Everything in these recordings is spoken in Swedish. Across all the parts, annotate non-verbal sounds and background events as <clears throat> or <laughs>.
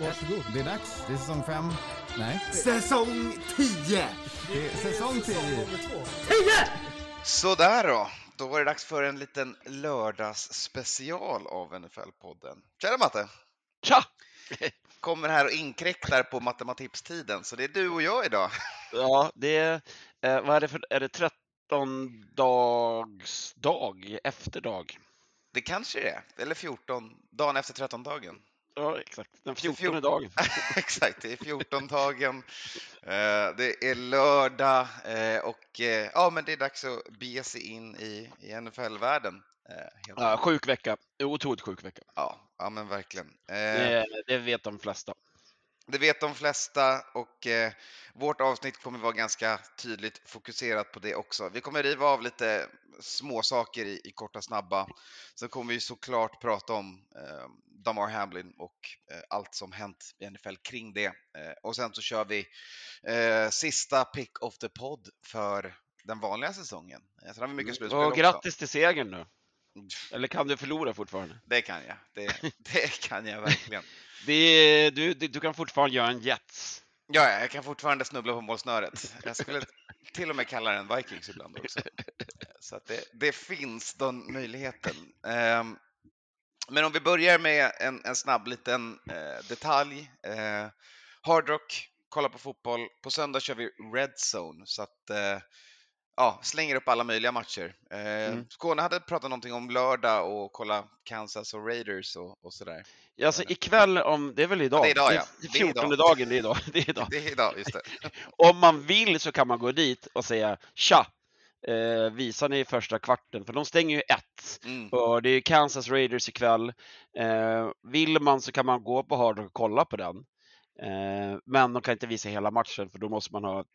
Varsågod. Det är dags. Det är säsong fem. Nej, Säsong 10! det är säsong tio. Sådär då. Då var det dags för en liten lördagsspecial av NFL-podden. Tjena Matte! Tja! Kommer här och inkräktar på matematikstiden, så det är du och jag idag. Ja, det är, eh, vad är det för, är det 13 dags dag, efterdag? Det kanske det är, eller 14, dagen efter 13-dagen. Ja, exakt. Den Så 14 fjorton- dagen. <laughs> Exakt, det är 14-dagen. Eh, Det är lördag eh, och eh, ja, men det är dags att bege sig in i, i NFL-världen. Ja, sjuk vecka. Otroligt sjuk vecka. Ja, ja men verkligen. Det, det vet de flesta. Det vet de flesta och eh, vårt avsnitt kommer vara ganska tydligt fokuserat på det också. Vi kommer riva av lite små saker i, i korta snabba. Sen kommer vi såklart prata om eh, Damar Hamlin och eh, allt som hänt i NFL kring det. Eh, och sen så kör vi eh, sista pick of the pod för den vanliga säsongen. Sen har vi mycket slutspel Och grattis till segern nu. Eller kan du förlora fortfarande? Det kan jag. Det, <laughs> det kan jag verkligen. Det du, du, kan fortfarande göra en Jets. Ja, ja, jag kan fortfarande snubbla på målsnöret. Jag skulle till och med kalla den Vikings ibland också. Så det, det finns den möjligheten. Ehm, Men om vi börjar med en, en snabb liten eh, detalj. Eh, Hard Rock, kolla på fotboll. På söndag kör vi Red Zone, så att eh, ja, slänger upp alla möjliga matcher. Eh, Mm. Skåne hade pratat någonting om lördag och kolla Kansas och Raiders och, och sådär. Ja, Alltså ikväll, om, det är väl idag? det är idag, ja. Det är Det är 14 idag. dagen, det är idag. <laughs> Det är idag. Det är idag, just det. <laughs> Om man vill så kan man gå dit och säga tja, eh, visar ni första kvarten? För de stänger ju ett. Mm. Och det är Kansas Raiders ikväll. Eh, vill man så kan man gå på Hard och kolla på den. Eh, men de kan inte visa hela matchen för då måste man ha ett,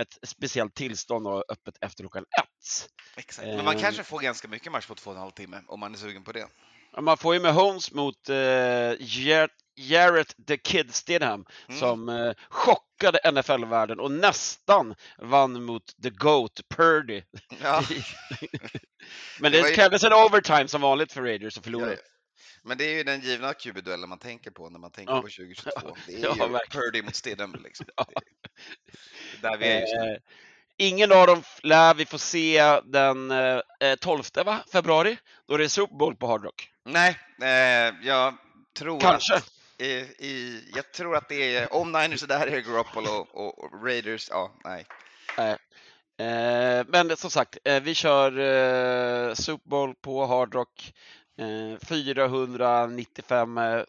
ett speciellt tillstånd och öppet efter klockan ett. Exakt. Men man Ehm. kanske får ganska mycket match på två och en halv timme om man är sugen på det. Ja, Man får ju med Holmes mot eh, Jar- Jarrett the Kid Stidham Mm. som eh, chockade NFL-världen och nästan vann mot the GOAT Purdy. Ja. <laughs> <laughs> Men Det det, var ju- krävdes en overtime som vanligt för Raiders att Ja, förlora. ja. Men det är ju den givna QB-duellen man tänker på när man tänker Ja. på 2022. Det är Ja, ju verkligen. Purdy mot Stidham. Liksom. <laughs> Ja. Är där vi är just nu. Eh, ingen av dem lär vi få se den eh, 12 va? februari. Då är det Super Bowl på Hard Rock. Nej, eh, jag tror Kanske. att i, i, jag tror att det är, om Niners är där är det Garoppolo och, och Raiders, ja, nej. Eh, men som sagt, eh, vi kör eh, Super Bowl på Hard Rock. Eh, 495 eh,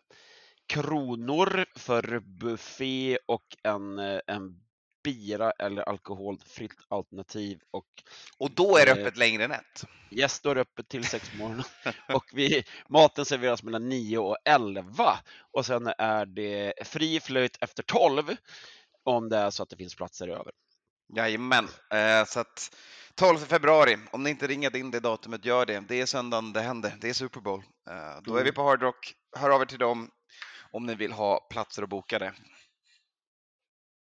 kronor för buffé och en, eh, en bira eller alkoholfritt alternativ. Och Och då är det Eh, öppet längre än ett. gäst står öppet till sex på morgonen. <laughs> och vi, maten serveras mellan 9 och 11. Och sen är det fri flöjt efter 12 om det är så att det finns platser över. Jajamän, eh, så att 12 februari, om ni inte ringat in det datumet, gör det. Det är söndagen det händer, det är Super Bowl. Eh, då är Mm. vi på Hard Rock, hör av er till dem om ni vill ha platser och boka det.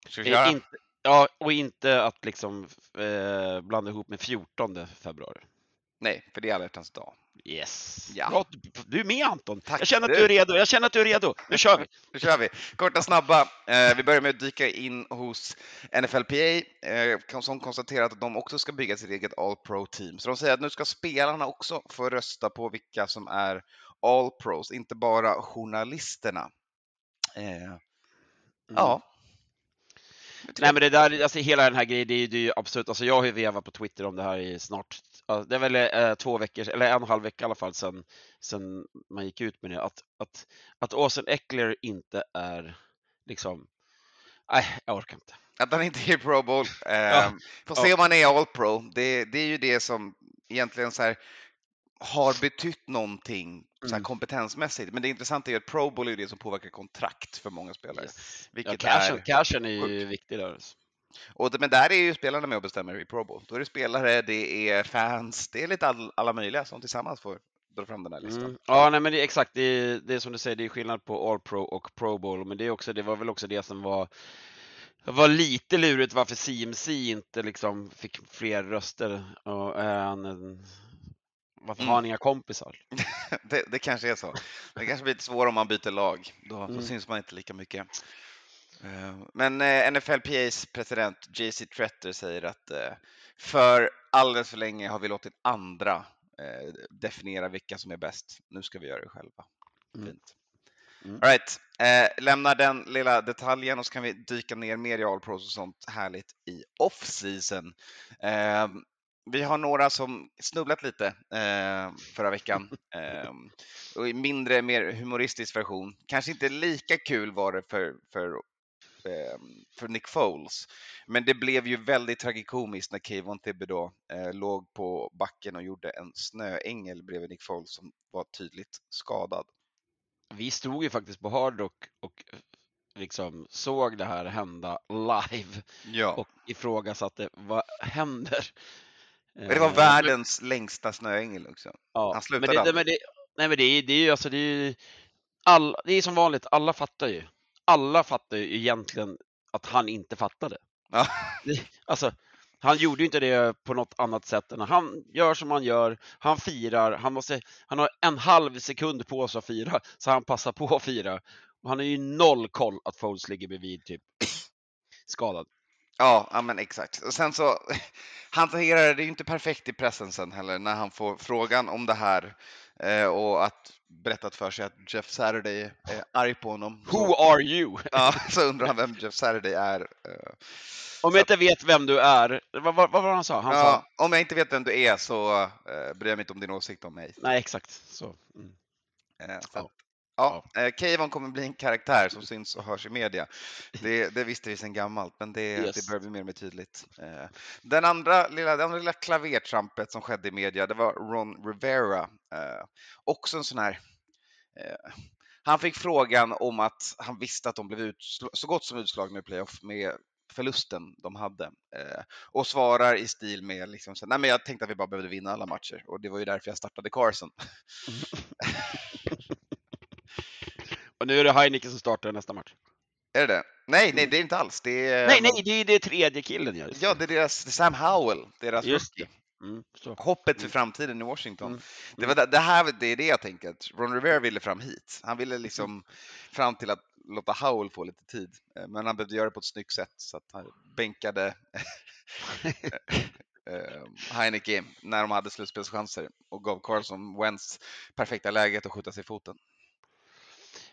Ska vi Eh, köra? Inte, ja, och inte att liksom eh, blanda ihop med 14 februari. Nej, för det är alla hjärtans dag. Yes. Ja. Bra, du, är med Anton. Tack, jag känner att du. är redo. Jag känner att du är redo. Nu kör vi. Nu kör vi! Korta snabba. Eh, vi börjar med att dyka in hos NFLPA eh, som konstaterat att de också ska bygga sitt eget All Pro-team. Så de säger att nu ska spelarna också få rösta på vilka som är All Pros, inte bara journalisterna. Eh, Ja. Nej men det där, alltså hela den här grejen, det är, det är ju absolut, alltså jag har ju vevat på Twitter om det här i snart, det är väl eh, två veckor, eller en och en halv vecka i alla fall sedan, sedan man gick ut med det, att, att, att Austin Eckler inte är liksom, nej jag orkar inte. Att han inte är Pro Bowl. Eh, Ja. Får se om han är All Pro. Det, det är ju det som egentligen så här, har betytt någonting så här Mm. kompetensmässigt. Men det intressanta är att Pro Bowl är det som påverkar kontrakt för många spelare. Yes. Ja, Vilket cashen, är cashen är ju viktig där. alltså. Och, men där är ju spelarna med och bestämmer i Pro Bowl. Då är det spelare, det är fans, det är lite all, alla möjliga som tillsammans får dra fram den här listan. Mm. Ja, nej, men det är exakt. Det är, det är som du säger, det är skillnad på All Pro och Pro Bowl, men det är också, det var väl också det som var var lite lurigt varför CMC inte liksom fick fler röster och, än varför har Mm. han inga kompisar? <laughs> Det, det kanske är så. Det kanske blir lite svårare om man byter lag. Då, Mm. syns man inte lika mycket. Eh, Men eh, NFLPAs president JC Tretter säger att eh, för alldeles för länge har vi låtit andra definiera vilka som är bäst. Nu ska vi göra det själva. Mm. Fint. Mm. All right. eh, lämnar den lilla detaljen och så kan vi dyka ner mer i All Pros och sånt härligt i off-season. Eh, vi har några som snubblat lite eh, förra veckan. Eh, och i mindre, mer humoristisk version. Kanske inte lika kul var det för, för, eh, för Nick Foles. Men det blev ju väldigt tragikomiskt när Kayvon Thibodeau eh, låg på backen och gjorde en snöängel bredvid Nick Foles som var tydligt skadad. Vi stod ju faktiskt på Hard Rock och liksom såg det här hända live Ja. och ifrågasatte vad <laughs> händer? Men det var Eh, världens längsta snöängel också. Ja, Han slutade men det, men det, nej men det är, det är ju alltså, det är, all, det är som vanligt, alla fattar ju. Alla fattar ju egentligen att han inte fattade. Ja. <laughs> Alltså, han gjorde ju inte det på något annat sätt än han gör som han gör, han firar, han, måste, han har en halv sekund på sig att fira, så han passar på att fira. Och han har ju noll koll att Foles ligger bredvid typ <laughs> skadad. Ja, ja men exakt. Och sen så <laughs> hanterar det ju inte perfekt i pressen sen heller när han får frågan om det här eh, och att berättat för sig att Jeff Saturday är arg på honom. Who Så, are you? <laughs> ja, så undrar han vem Jeff Saturday är. eh. Om jag inte vet vem du är, vad, vad, vad var han sa? Han sa, Ja, om jag inte vet vem du är så eh, bryr jag mig inte om din åsikt om mig. nej exakt så. Mm. Eh, så Ja. Att, ja, eh, Kayvon kommer bli en karaktär som syns och hörs i media. Det, det visste vi sedan gammalt, men det, Yes. det börjar bli mer och mer tydligt. Eh, Den andra lilla, andra lilla klavertrampet som skedde i media, det var Ron Rivera. Eh, Också en sån här... Han fick frågan om att han visste att de blev utsl- så gott som utslagna i playoff med förlusten de hade. Eh, och svarar i stil med liksom så, nej men jag tänkte att vi bara behövde vinna alla matcher och det var ju därför jag startade Carson. <laughs> Och nu är det Heineken som startar nästa match. Är det det? Nej, nej, det är inte alls. Det är, Nej, nej, det är det tredje killen ja. Ja, det är deras, det är Sam Howell, deras Just rookie. Mm. Hoppet för Mm. framtiden i Washington. Mm. Det, var det, det här det är det jag tänker, att Ron Rivera ville fram hit. Han ville liksom fram till att låta Howell få lite tid. Eh, Men han behövde göra det på ett snyggt sätt så att han bänkade <laughs> eh, Heineke när de hade slutspelschanser och gav Carlson Wentz perfekta läget att skjuta sig i foten.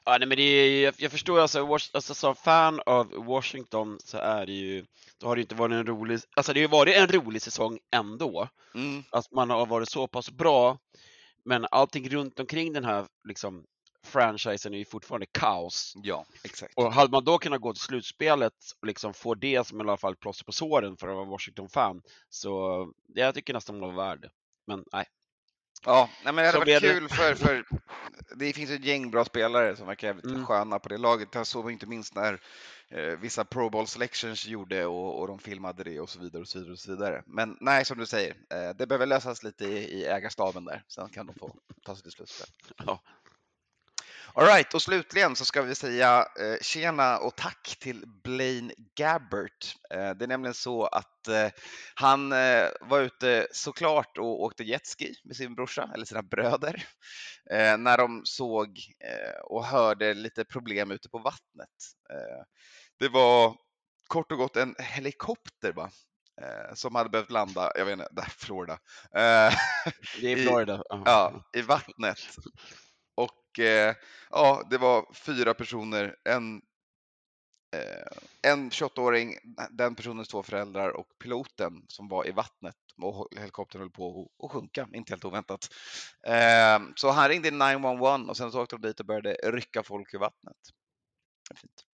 Ja, nej, men det är, jag, jag förstår alltså, alltså, som fan av Washington så är det ju, då har det inte varit en rolig, alltså det har ju varit en rolig säsong ändå. Mm, Att man har varit så pass bra, men allting runt omkring den här liksom franchisen är ju fortfarande kaos. ja, exakt. Och hade man då kunnat gå till slutspelet och liksom få det som i alla fall plåster på såren för att vara Washington-fan, så det jag tycker nästan man var värd det. Men nej. Ja, nej, men det hade varit det. kul för, för det finns ett gäng bra spelare som verkar jävligt Mm. sköna på det laget. Jag såg inte minst när eh, vissa Pro Bowl selections gjorde och, och de filmade det och så vidare och så vidare. Och så vidare. Men nej, som du säger, eh, det behöver lösas lite i, i ägarstaben där. Sen kan de få ta sig till slutspel. Ja. Alright, och slutligen så ska vi säga eh, tjena och tack till Blaine Gabbert. Eh, det är nämligen så att eh, han eh, var ute såklart och åkte jetski med sin brorsa, eller sina bröder, eh, när de såg eh, och hörde lite problem ute på vattnet. Eh, det var kort och gott en helikopter va? Som hade behövt landa, jag vet inte, där Florida, Det är I- Florida. ja, i vattnet. Och eh, ja, det var fyra personer, en, eh, en 28-åring, den personens två föräldrar och piloten som var i vattnet och helikoptern höll på att- sjunka, inte helt oväntat. Eh, så han ringde 911 och sen så åkte de dit och började rycka folk ur vattnet. Fint.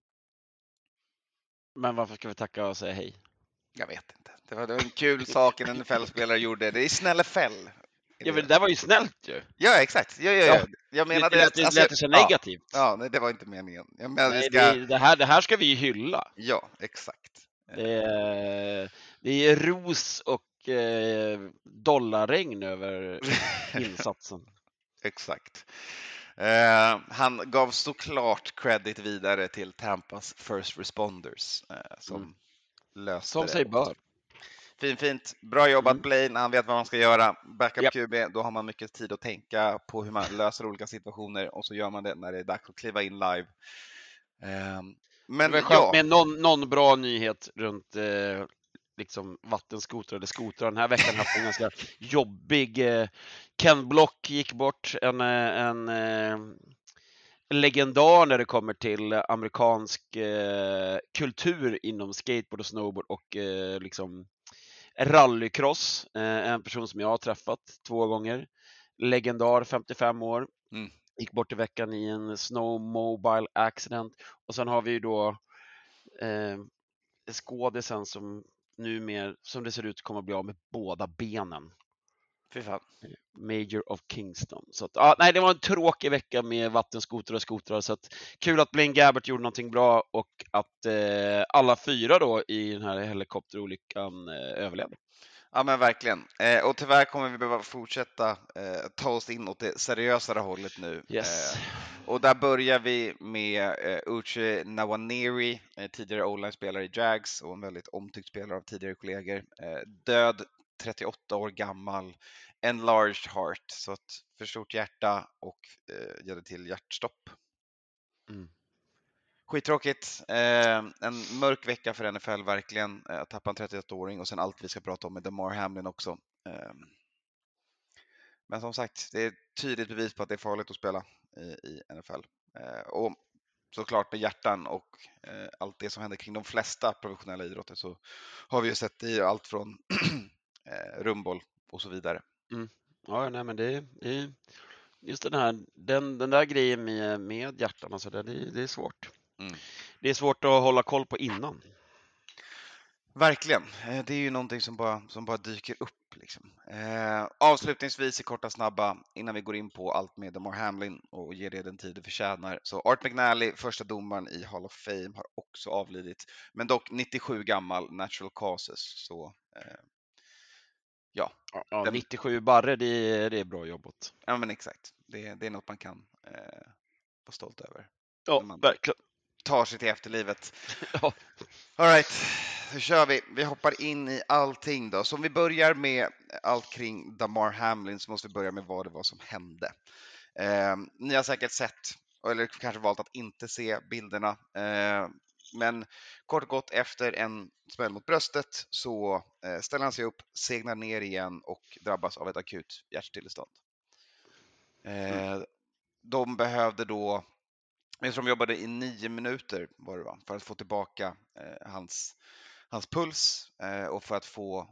Men varför ska vi tacka och säga hej? Jag vet inte. Det var, det var en kul sak en NFL-spelare gjorde. Det är snälla fäll. Ja, men det där var ju snällt ju. Ja, exakt. Ja, ja, Ja. ja. Jag Det, menade det, lät, det alltså, lät så negativt. Ja, nej, det var inte meningen. Jag menar, vi Nej, ska... det, det, här, det här ska vi ju hylla. Ja, exakt. Det är, det är ros och eh, dollarregn över <laughs> insatsen. Exakt. Eh, han gav såklart credit vidare till Tampas First Responders eh, som Mm. löste Som det. sig bör. Fint, fint. Bra jobbat Mm. Blaine. Han vet vad man ska göra. Backup Japp. QB, då har man mycket tid att tänka på hur man löser olika situationer och så gör man det när det är dags att kliva in live. Eh, men det var ja, med någon, någon bra nyhet runt eh, liksom vattenskotrar eller skotrar. Den här veckan har haft en ganska jobbig... Eh, Ken Block gick bort, en, eh, en eh, legendar när det kommer till amerikansk eh, kultur inom skateboard och snowboard och eh, liksom rallycross. Eh, en person som jag har träffat två gånger. Legendar, 55 år. Mm. Gick bort i veckan i en snowmobile accident. Och sen har vi ju då eh, skådisen som numera, som det ser ut, kommer att bli av med båda benen. Fy fan. Major of Kingston. Så att, ja, nej, det var en tråkig vecka med vattenskotrar och skotrar. Så att, kul att Blaine Gabbert gjorde någonting bra och att eh, alla fyra då i den här helikopterolyckan eh, överlevde. Ja men verkligen. Eh, och tyvärr kommer vi behöva fortsätta eh, ta oss in åt det seriösare hållet nu. Yes. Eh, och där börjar vi med eh, Uche Nawaneri, eh, tidigare o-line-spelare i Jags och en väldigt omtyckt spelare av tidigare kollegor. Eh, död, 38 år gammal, enlarged heart, så att för stort hjärta och eh, ledde till hjärtstopp. Mm. Skittråkigt. Eh, en mörk vecka för NFL verkligen. Eh, att tappa en 31-åring och sen allt vi ska prata om med DeMar Hamlin också. Eh, men som sagt, det är tydligt bevis på att det är farligt att spela i, i NFL. Eh, och såklart med hjärtan och eh, allt det som händer kring de flesta professionella idrotter så har vi ju sett det i allt från <clears throat> eh, rumboll och så vidare. Ja, nej, men det, det just den här, den, den där grejen med, med hjärtan, alltså det, det, det är svårt. Mm. Det är svårt att hålla koll på innan. Verkligen. Eh, Det är ju någonting som bara, som bara dyker upp. Liksom. Eh, avslutningsvis i korta snabba, innan vi går in på allt med DeMar Hamlin och ger det den tid det förtjänar. Så Art McNally, första domaren i Hall of Fame, har också avlidit. Men dock 97 gammal, natural causes. Så eh, Ja, ja, Den- 97 barre, det, det är bra jobbat. ja, men exakt. Det, det är något man kan eh, vara stolt över. Ja, Man- verkligen. Tar sig till efterlivet. <laughs> Ja. All right, så kör vi. Vi hoppar in i allting då. Så om vi börjar med allt kring Damar Hamlin så måste vi börja med vad det var som hände. Eh, ni har säkert sett, eller kanske valt att inte se bilderna. Eh, men kort och gott efter en smäll mot bröstet så eh, ställer han sig upp, segnar ner igen och drabbas av ett akut hjärtstillestånd. Eh, de behövde då jag tror de jobbade i nio minuter var det va? för att få tillbaka eh, hans, hans puls och för att få,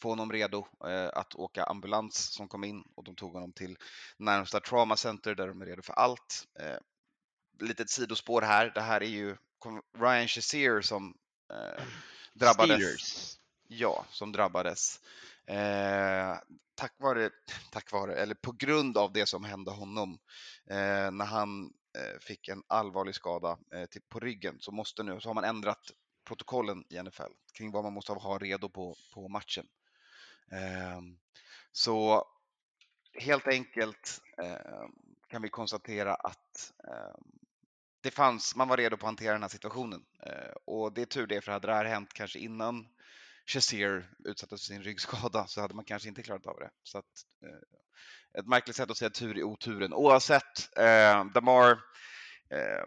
få honom redo eh, att åka ambulans som kom in och de tog honom till närmsta trauma center där de är redo för allt. Eh, litet sidospår här, det här är ju Ryan Shazier som eh, drabbades. Steelers. Ja, som drabbades. Eh, tack vare, <laughs> tack vare, eller på grund av det som hände honom eh, när han eh, fick en allvarlig skada eh, till, på ryggen så måste nu, så har man ändrat protokollen i NFL kring vad man måste ha redo på, på matchen. Eh, så helt enkelt kan vi konstatera att eh, det fanns, man var redo på att hantera den här situationen. Eh, och det är tur det, för hade det här hänt kanske innan Chassier utsattes för sin ryggskada så hade man kanske inte klarat av det. Så att, eh, ett märkligt sätt att säga tur i oturen. Oavsett, eh, Damar eh,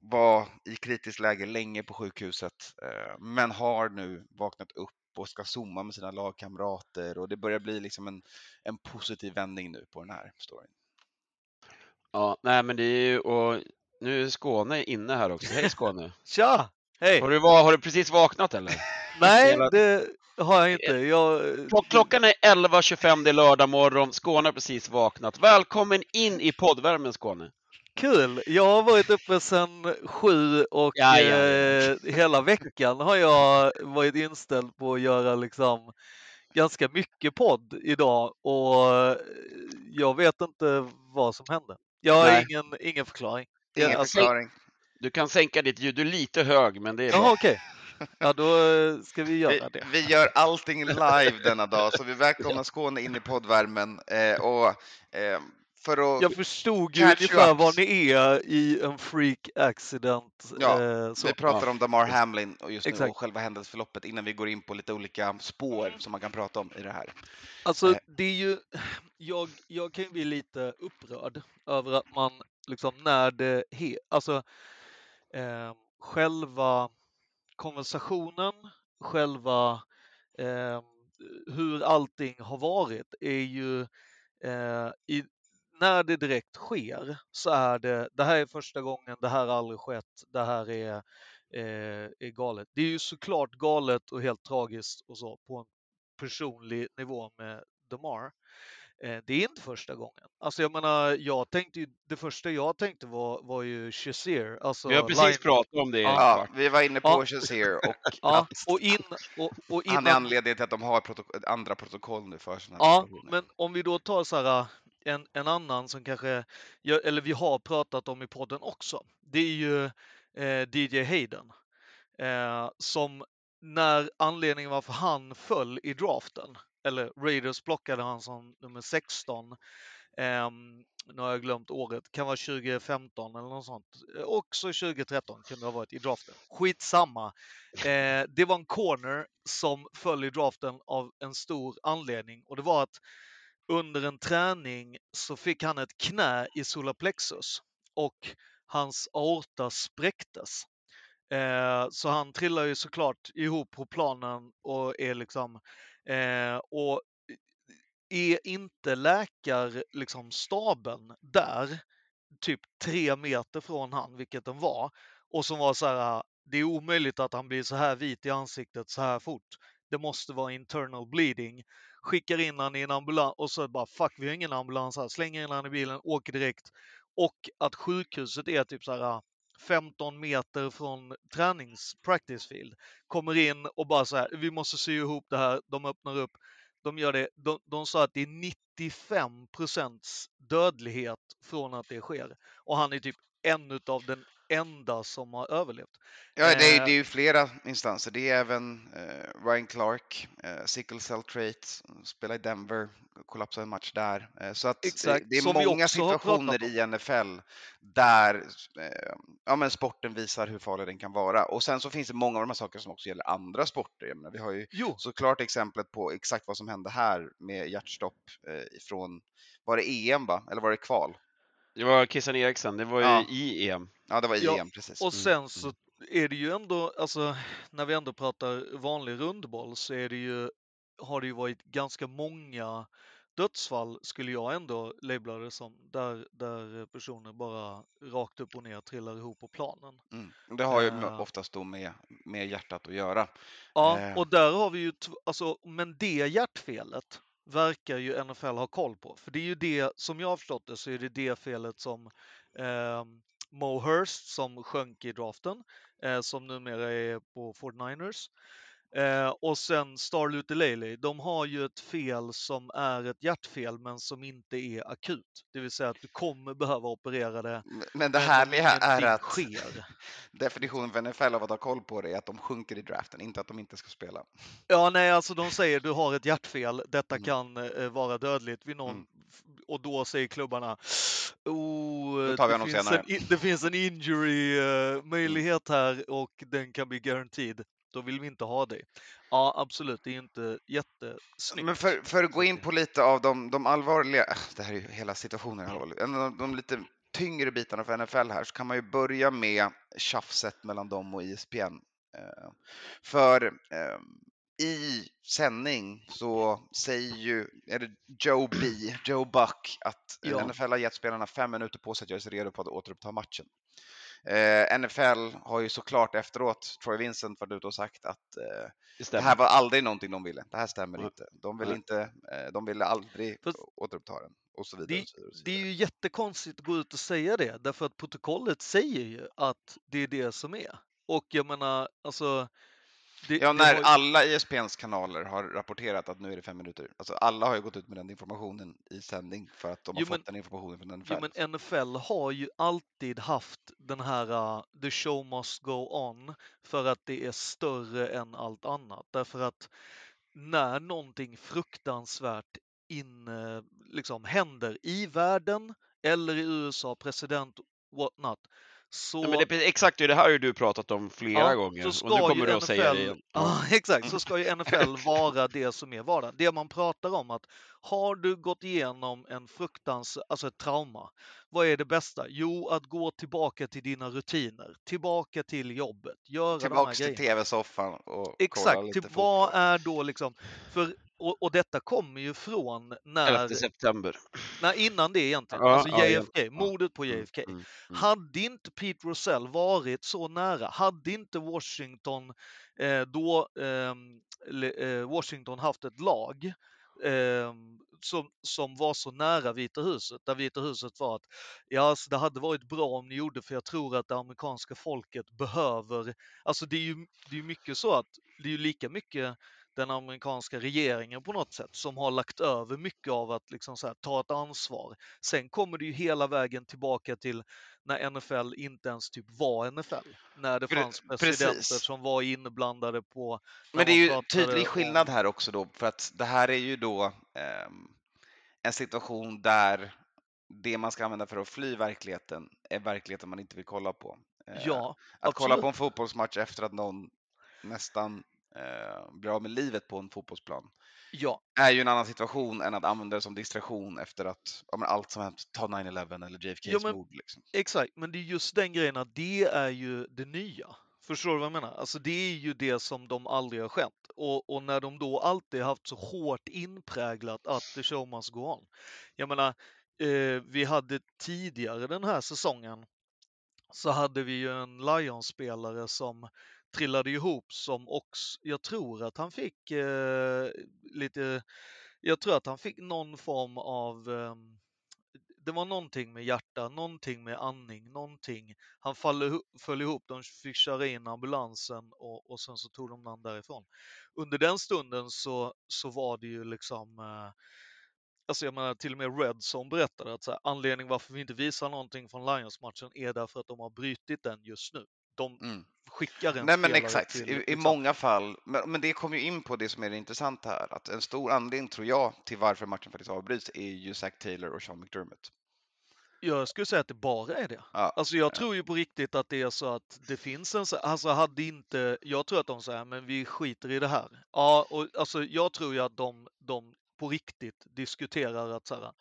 var i kritiskt läge länge på sjukhuset eh, men har nu vaknat upp och ska zooma med sina lagkamrater och det börjar bli liksom en, en positiv vändning nu på den här storyn. Ja, nej men det är ju, och nu är Skåne inne här också. Hej Skåne! <laughs> Tja! Hej! Har du, har du precis vaknat eller? <laughs> Nej, det har jag inte. Jag... Klock- Klockan är 11.25, det är lördag morgon. Skåne har precis vaknat. Välkommen in i poddvärmen Skåne! Kul! Jag har varit uppe sedan sju och Ja, ja. Eh, hela veckan har jag varit inställd på att göra liksom ganska mycket podd idag och jag vet inte vad som hände. Jag har Nej. ingen, ingen förklaring. Ingen Ja, alltså- förklaring. Du kan sänka ditt ljud, du är lite hög men det är Jaha, okej. Ja, då eh, ska vi Vi, göra det. vi gör allting live denna dag, så vi välkomnar Skåne in i poddvärmen. Eh, och, eh, för att... Jag förstod ju ungefär vad ni är i en freak accident. Ja, eh, så. Vi pratar om Damar Hamlin och just nu Exakt. och själva händelseförloppet innan vi går in på lite olika spår som man kan prata om i det här. Alltså, Eh. det är ju... Jag, jag kan ju bli lite upprörd över att man liksom när det... He, alltså, eh, själva konversationen, själva eh, hur allting har varit är ju eh, i, när det direkt sker så är det, det här är första gången, det här har aldrig skett, det här är, eh, är galet. Det är ju såklart galet och helt tragiskt och så på en personlig nivå med Damar. Eh, det är inte första gången. Alltså jag menar, jag tänkte ju, det första jag tänkte var, var ju Shazier. Alltså Vi har precis line- pratat om det. Ja. Ja, vi var inne på Ja. Shazier och <laughs> Ja, och, in, och, och han är innan, anledningen till att de har protok- andra protokoll nu för sådana Ja, men om vi då tar så här en, en annan som kanske, eller vi har pratat om i podden också. Det är ju eh, DJ Hayden. Eh, som när anledningen varför han föll i draften, eller Raiders plockade han som nummer 16. ehm, nu har jag glömt året, kan vara 2015 eller något sånt. Också 2013 kunde det ha varit i draften. Skitsamma. Eh, det var en corner som föll i draften av en stor anledning och det var att under en träning så fick han ett knä i solarplexus och hans aorta spräcktes. Eh, så han trillar ju såklart ihop på planen och är liksom eh, och är inte läkarstaben liksom staben där typ tre meter från han, vilket den var, och som var så här, det är omöjligt att han blir så här vit i ansiktet så här fort. Det måste vara internal bleeding. Skickar in han i en ambulans och så bara fuck, vi har ingen ambulans här. Slänger in han i bilen, åker direkt. Och att sjukhuset är typ så här 15 meter från tränings practice field. Kommer in och bara så här, vi måste sy ihop det här. De öppnar upp. De gör det. De, de sa att det är 95 procents dödlighet från att det sker. Och han är typ en utav den enda som har överlevt. Ja, det är, Eh, det är ju flera instanser. Det är även eh, Ryan Clark, eh, sickle cell trait, spelar i Denver, kollapsade en match där. Eh, så att Exakt, det, är många situationer i NFL där eh, ja, men sporten visar hur farlig den kan vara. Och sen så finns det många av de här sakerna som också gäller andra sporter. Menar, vi har ju Jo, såklart exemplet på exakt vad som hände här med hjärtstopp eh, ifrån, var det EM va? Eller var det kval? Det var Christian Eriksen, det var ju Ja. i EM. Ja, det var i Ja, EM precis. och Mm, sen så är det ju ändå, alltså när vi ändå pratar vanlig rundboll så är det ju, har det ju varit ganska många dödsfall skulle jag ändå labla det som, där, där personer bara rakt upp och ner trillar ihop på planen. Mm. Det har ju Eh. oftast då med, med hjärtat att göra. Ja, Eh. och där har vi ju, alltså, men det hjärtfelet verkar ju NFL ha koll på. För det är ju det, som jag har förstått det, så är det det felet som eh, Mo Hurst som sjönk i draften, eh, som numera är på 49ers. Eh, och sen Star Luther de har ju ett fel som är ett hjärtfel men som inte är akut. Det vill säga att du kommer behöva operera det. Men det härliga är att sker. <laughs> definitionen för NFL av att ha koll på det är att de sjunker i draften, inte att de inte ska spela. Ja, nej, alltså de säger du har ett hjärtfel, detta Mm. kan eh, vara dödligt vid någon Mm. och då säger klubbarna oh, vi det, finns senare." en, det finns en injury eh, möjlighet här och den kan bli guaranteed. Då vill vi inte ha dig. Ja, absolut, det är inte jättesnyggt. Men för, för att gå in på lite av de, de allvarliga, äh, det här är ju hela situationen allvarlig, en av de, lite tyngre bitarna för NFL här så kan man ju börja med tjafset mellan dem och E ISPN. Eh, För eh, i sändning så säger ju, är det Joe B, Joe Buck, att Ja. NFL har gett spelarna fem minuter på sig att göra sig redo på att återuppta matchen. Eh, NFL har ju såklart efteråt, Troy Vincent varit ute och sagt att eh, Det det här var aldrig någonting de ville. Det här stämmer Nej. inte. De vill inte, eh, de ville aldrig Fast återuppta den och så vidare. det, och så vidare, och så det är vidare. ju jättekonstigt att gå ut och säga det, därför att protokollet säger ju att det är det som är. Och jag menar, alltså, det, Ja, när har ju- alla ISPNs kanaler har rapporterat att nu är det fem minuter. Alltså alla har ju gått ut med den informationen i sändning för att de har Jo, men- fått den informationen från NFL. Jo, men NFL har ju alltid haft den här uh, the show must go on för att det är större än allt annat. Därför att när någonting fruktansvärt in, eh, liksom händer i världen eller i USA, president, what not, så Ja, men det, exakt det här har ju du pratat om flera Ja, gånger och nu kommer du att säga det igen. Ja, <laughs> exakt. Så ska ju NFL <laughs> vara det som är vardagen. Det man pratar om att har du gått igenom en fruktans, alltså ett trauma, vad är det bästa? Jo, att gå tillbaka till dina rutiner, tillbaka till jobbet, göra Tillbaks till tv-soffan och kolla Exakt, lite till vad är då liksom, för, och, och detta kommer ju från 11 när, september. när innan det egentligen, Ja, alltså ja, JFK, ja. mordet på Mm, JFK. mm, mm. Hade inte Pete Rosell varit så nära, hade inte Washington eh, då ehm, eh, Washington haft ett lag ehm, som, som var så nära Vita huset, där Vita huset var att ja, alltså, det hade varit bra om ni gjorde för jag tror att det amerikanska folket behöver, alltså det är ju det är mycket så att det är ju lika mycket den amerikanska regeringen på något sätt som har lagt över mycket av att liksom här, ta ett ansvar. Sen kommer det ju hela vägen tillbaka till när NFL inte ens typ var NFL. När det fanns presidenter precis. som var inblandade på... Men det är ju tydlig skillnad här också då, för att det här är ju då ehm, en situation där det man ska använda för att fly verkligheten är verkligheten man inte vill kolla på. Eh, Ja, att kolla absolut. på en fotbollsmatch efter att någon nästan eh, blir av med livet på en fotbollsplan ja, är ju en annan situation än att använda det som distraktion efter att ja, men allt som hänt, ta 9-11 eller JFKs Ja, men- mord. Liksom. exakt. Men det är just den grejen att det är ju det nya. Förstår du vad jag menar? Alltså det är ju det som de aldrig har skämt. Och, och när de då alltid haft så hårt inpräglat att the show must go on. Jag menar, eh, vi hade tidigare den här säsongen så hade vi ju en Lions-spelare som trillade ihop som också, jag tror att han fick eh, lite, jag tror att han fick någon form av eh, det var någonting med hjärta, någonting med andning, någonting. Han föll, föll ihop, de fick köra in ambulansen och, och sen så tog de han därifrån. Under den stunden så, så var det ju liksom, eh, alltså jag menar till och med Redson berättade att så här, anledningen varför vi inte visar någonting från Lions-matchen är därför att de har brutit den just nu. De Mm. skickar en Nej men exakt, till, I, i liksom, många fall. Men, men det kommer ju in på det som är det intressanta här. Att en stor anledning tror jag till varför matchen faktiskt avbryts är ju Zach Taylor och Sean McDermott. Jag skulle säga att det bara är det. Ja, Alltså jag Ja. tror ju på riktigt att det är så att det finns en så- alltså hade inte, jag tror att de säger men vi skiter i det här. Ja, och alltså jag tror ju att de, de på riktigt diskuterar att så här,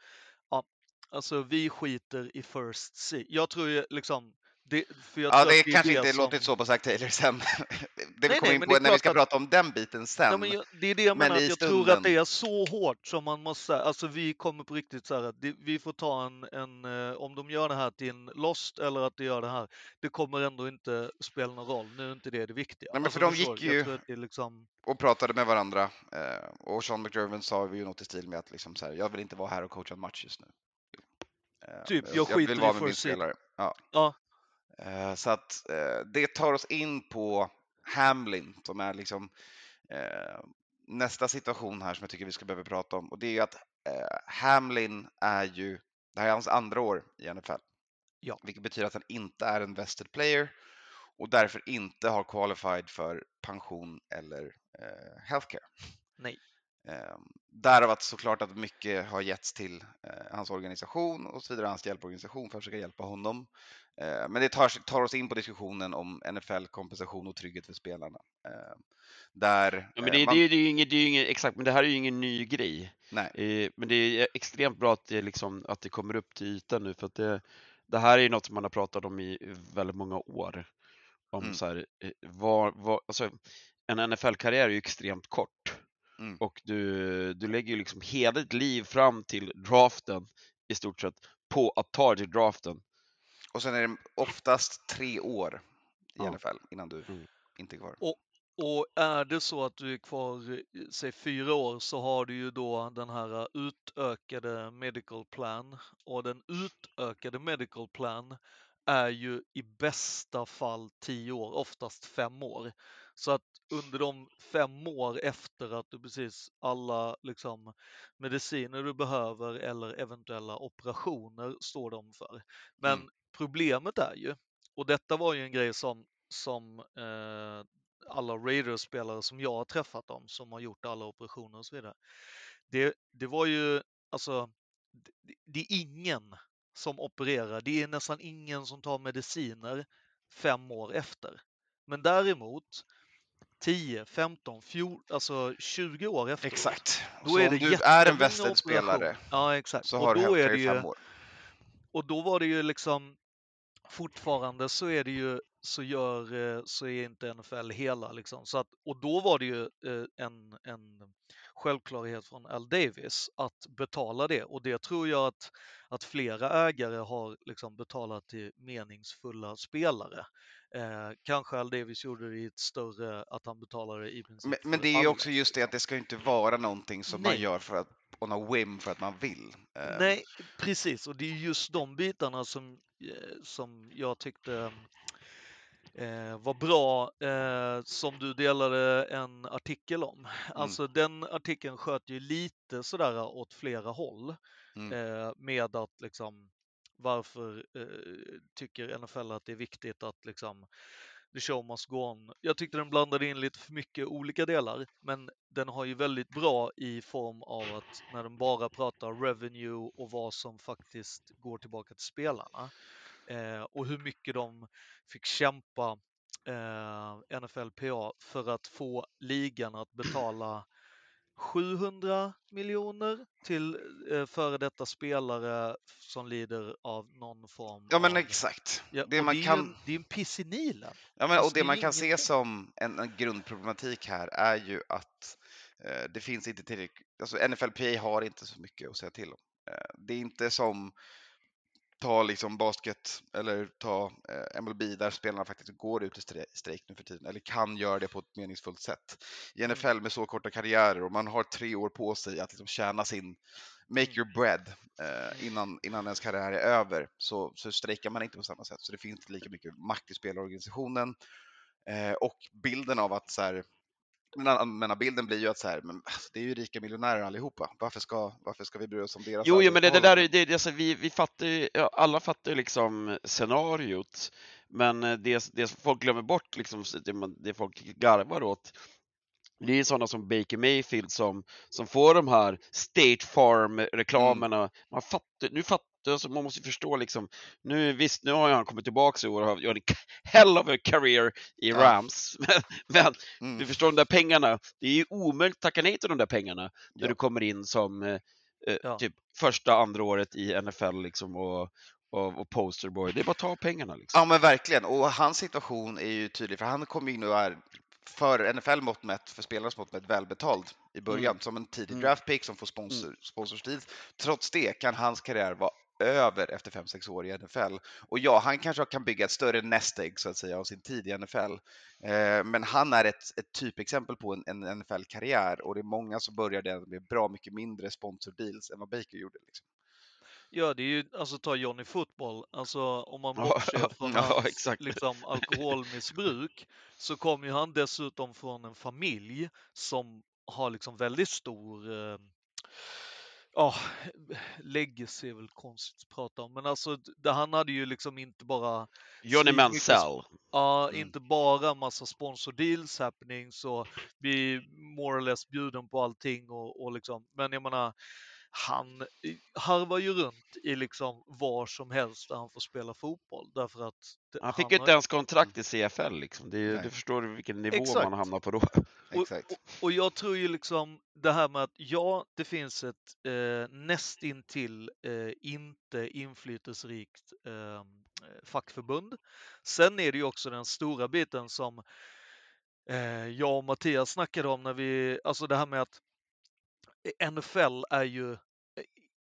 ja, alltså vi skiter i first seed. Jag tror ju liksom, det, jag ja det kanske är inte som- låtit så på Zach Taylor sen. <laughs> det vi Nej, kommer in på det är när vi ska att- prata om den biten sen. Ja, men jag, det är det jag Men menar, jag tror att det stunden- är så hårt som man måste alltså vi kommer på riktigt så här att det, vi får ta en, en, eh, om de gör det här till en lost eller att de gör det här, det kommer ändå inte spela någon roll, nu är inte det det viktiga. Nej, men Alltså, för de förstår gick? Jag ju- det liksom, och pratade med varandra. Eh, och Sean McDermott sa ju något i stil med att liksom så här, jag vill inte vara här och coacha en match just nu. Eh, Typ, jag skiter vill vara med min spelare. Ja. ja, så att eh, det tar oss in på Hamlin som är liksom eh, nästa situation här som jag tycker vi ska behöva prata om och det är ju att eh, Hamlin är ju, det här är hans andra år i NFL. Ja. Vilket betyder att han inte är en vested player och därför inte har qualified för pension eller eh, healthcare. Nej. Eh, därav att såklart att mycket har getts till eh, hans organisation och så vidare, hans hjälporganisation för att försöka hjälpa honom. Eh, men det tar, tar oss in på diskussionen om NFL-kompensation och trygghet för spelarna. Eh, där Ja, men eh, det, man, det, det är ju inget, det är inget, exakt, men det här är ju ingen ny grej. nej, Eh, Men det är extremt bra att det, liksom, att det kommer upp till ytan nu för att det, det här är ju något som man har pratat om i väldigt många år. Om Mm. så här, eh, vad, vad, alltså, en NFL-karriär är ju extremt kort Mm. och du, du lägger ju liksom hela ditt liv fram till draften i stort sett på att ta dig till draften. och sen är det oftast tre år i Ja. NFL innan du Mm. inte är kvar. och är det så att du är kvar, säg fyra år, så har du ju då den här eh, utökade medical plan och den utökade medical plan är ju i bästa fall tio år, oftast fem år. Så att under de fem år efter att du precis alla liksom mediciner du behöver eller eventuella operationer står de för. Men Mm. problemet är ju, och detta var ju en grej som, som eh, alla Raiders-spelare som jag har träffat dem, som har gjort alla operationer och så vidare. Det, det var ju, alltså, det, det är ingen som opererar. Det är nästan ingen som tar mediciner fem år efter. Men däremot 10, 15, 14, alltså 20 år efter. Exakt. Då så är om det du är en operationer. Ja, exakt. så har du då healthcare det i fem år. och då var det ju liksom fortfarande så är det ju så gör eh, så är inte NFL hela liksom. Så att, och då var det ju eh, en, en självklarhet från Al Davis att betala det och det tror jag att, att flera ägare har liksom betalat till meningsfulla spelare. Eh, kanske Al Davis gjorde det i ett större, att han betalade i princip Men, men det är ju också just det att det ska inte vara någonting som man Nej. gör för att on a whim för att man vill. Eh, Nej, precis. Och det är just de bitarna som, eh, som jag tyckte eh, var bra, eh, som du delade en artikel om. Alltså den artikeln sköt ju lite sådär åt flera håll Mm. eh, med att liksom varför eh, tycker NFL att det är viktigt att liksom the show must go on. Jag tyckte den blandade in lite för mycket olika delar, men den har ju väldigt bra i form av att när den bara pratar revenue och vad som faktiskt går tillbaka till spelarna eh, och hur mycket de fick kämpa eh, NFLPA för att få ligan att betala 700 miljoner till eh, före detta spelare som lider av någon form Ja men av... exakt. Ja, det man det, är kan- en, det är en piss i Nilen. Ja, men, Alltså, och det det man kan se som en, en grundproblematik här är ju att eh, det finns inte tillräckligt, alltså NFLPA har inte så mycket att säga till om. Eh, det är inte som ta liksom basket eller ta eh, MLB där spelarna faktiskt går ut i stre- strejk nu för tiden eller kan göra det på ett meningsfullt sätt. I Mm. NFL med så korta karriärer och man har tre år på sig att liksom tjäna sin make Mm. your bread eh, innan, innan ens karriär är över så, så strejkar man inte på samma sätt. Så det finns inte lika mycket makt i spelarorganisationen. Eh, och bilden av att så här, men, men bilden blir ju att så här, men alltså, det är ju rika miljonärer allihopa. Varför ska, varför ska vi bry oss om deras Jo, jo men det, det där det, det, alltså, vi, vi fattar ju, alla fattar ju liksom scenariot, men eh, det, det folk glömmer bort, liksom, det, man- folk garvar åt, det är sådana som Baker Mayfield som, som får de här State Farm-reklamerna. Man fattar, nu fattar, alltså, man måste förstå liksom, nu visst, nu har han kommit tillbaka i år och har gjort en <laughs> hell of a career i Ja. Rams, <laughs> men, men Mm. du förstår de där pengarna, det är ju omöjligt att tacka nej till de där pengarna när Ja. du kommer in som eh, eh, Ja. typ första, andra året i NFL liksom och, och, och posterboy. Det är bara att ta pengarna liksom. Ja men verkligen, och hans situation är ju tydlig för han kommer in och är för NFL mått mätt, för spelarnas mått mätt välbetald i början som en tidig Mm. draft pick som får sponsor, sponsorstid. Trots det kan hans karriär vara över efter 5-6 år i NFL. Och ja, han kanske kan bygga ett större nest egg så att säga av sin tid i NFL. Eh, men han är ett, ett typexempel på en, en NFL-karriär och det är många som börjar den med bra mycket mindre sponsordeals än vad Baker gjorde. Liksom. Ja, det är ju, alltså ta Johnny Football, alltså om man bortser <laughs> från ja, hans exakt. liksom, alkoholmissbruk så kom ju han dessutom från en familj som har liksom väldigt stor eh, Ja, legacy är väl konstigt att prata om, men alltså det, han hade ju liksom inte bara Johnny Mansell. Ja, Mm. inte bara massa sponsor deals happening så vi är more or less bjuden på allting och, och liksom, men jag menar han harvar ju runt i liksom var som helst där han får spela fotboll därför att det, Han fick ju inte ens kontrakt i CFL liksom. Det är, du förstår vilken nivå Exakt. man hamnar på då. <laughs> Och- Exakt. Och jag tror ju liksom det här med att ja, det finns ett eh, nästintill eh, inte inflytelserikt eh, fackförbund. Sen är det ju också den stora biten som eh, jag och Mattias snackade om när vi, alltså det här med att NFL är ju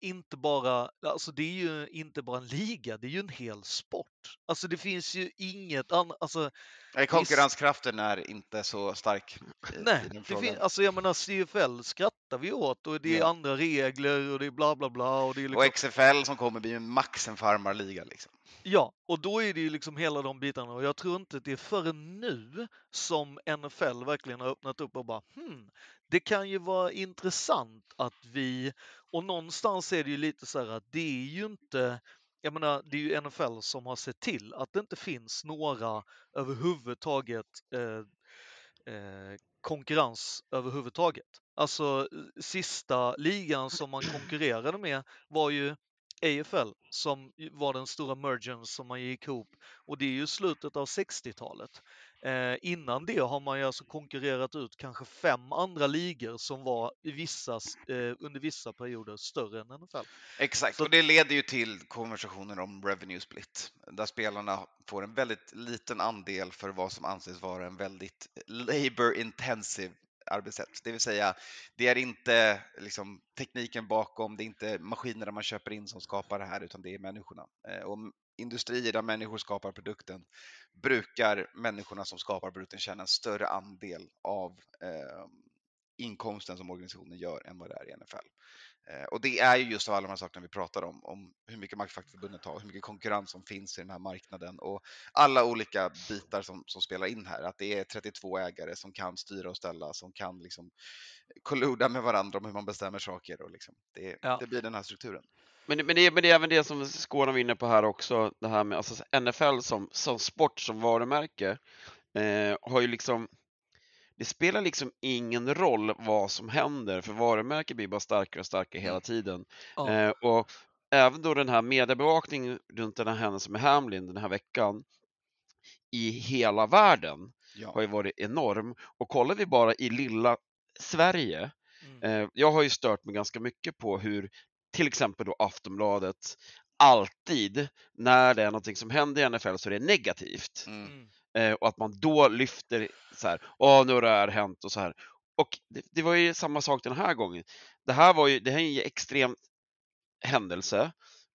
inte bara, alltså det är ju inte bara en liga, det är ju en hel sport. Alltså det finns ju inget annat, alltså Nej, Konkurrenskraften är inte så stark. i- nej, i det frågan. fin- alltså jag menar CFL skrattar vi åt och det är Ja. andra regler och det är bla bla bla och det är liksom, Och XFL som kommer blir ju max en farmarliga. Liksom. ja, och då är det ju liksom hela de bitarna och jag tror inte det är förrän nu som NFL verkligen har öppnat upp och bara hmm, det kan ju vara intressant att vi, och någonstans är det ju lite så här att det är ju inte, jag menar det är ju NFL som har sett till att det inte finns några överhuvudtaget eh, eh, konkurrens överhuvudtaget. Alltså eh, sista ligan som man konkurrerade med var ju AFL som var den stora mergen som man gick ihop och det är ju slutet av 60-talet. Eh, innan det har man ju alltså konkurrerat ut kanske fem andra ligor som var i vissa, eh, under vissa perioder större än NFL. Exakt, Så- och det leder ju till konversationer om revenue split, där spelarna får en väldigt liten andel för vad som anses vara en väldigt labor intensive arbetssätt. Det vill säga, det är inte liksom, tekniken bakom, det är inte maskinerna man köper in som skapar det här, utan det är människorna. Eh, Och industrier där människor skapar produkten brukar människorna som skapar produkten känna en större andel av eh, inkomsten som organisationen gör än vad det är i NFL. Eh, Och det är ju just av alla de här sakerna vi pratar om, om hur mycket makt fackförbundet har, hur mycket konkurrens som finns i den här marknaden och alla olika bitar som, som spelar in här. Att det är 32 ägare som kan styra och ställa, som kan liksom kolluda med varandra om hur man bestämmer saker och liksom, det, Ja. det blir den här strukturen. Men, men, det, men det är även det som Skåne var inne på här också, det här med alltså, NFL som, som sport, som varumärke, eh, har ju liksom det spelar liksom ingen roll vad som händer, för varumärket blir bara starkare och starkare hela Mm. tiden. Ja. Eh, och även då den här mediebevakningen runt den här händelsen med Hamlin den här veckan i hela världen Ja. har ju varit enorm. Och kollar vi bara i lilla Sverige, Mm. eh, jag har ju stört mig ganska mycket på hur till exempel då Aftonbladet alltid när det är någonting som händer i NFL så är det negativt. Mm. Mm. Eh, och att man då lyfter så här, åh nu har det här hänt och så här. Och det, det var ju samma sak den här gången. Det här var ju, det här är en extrem händelse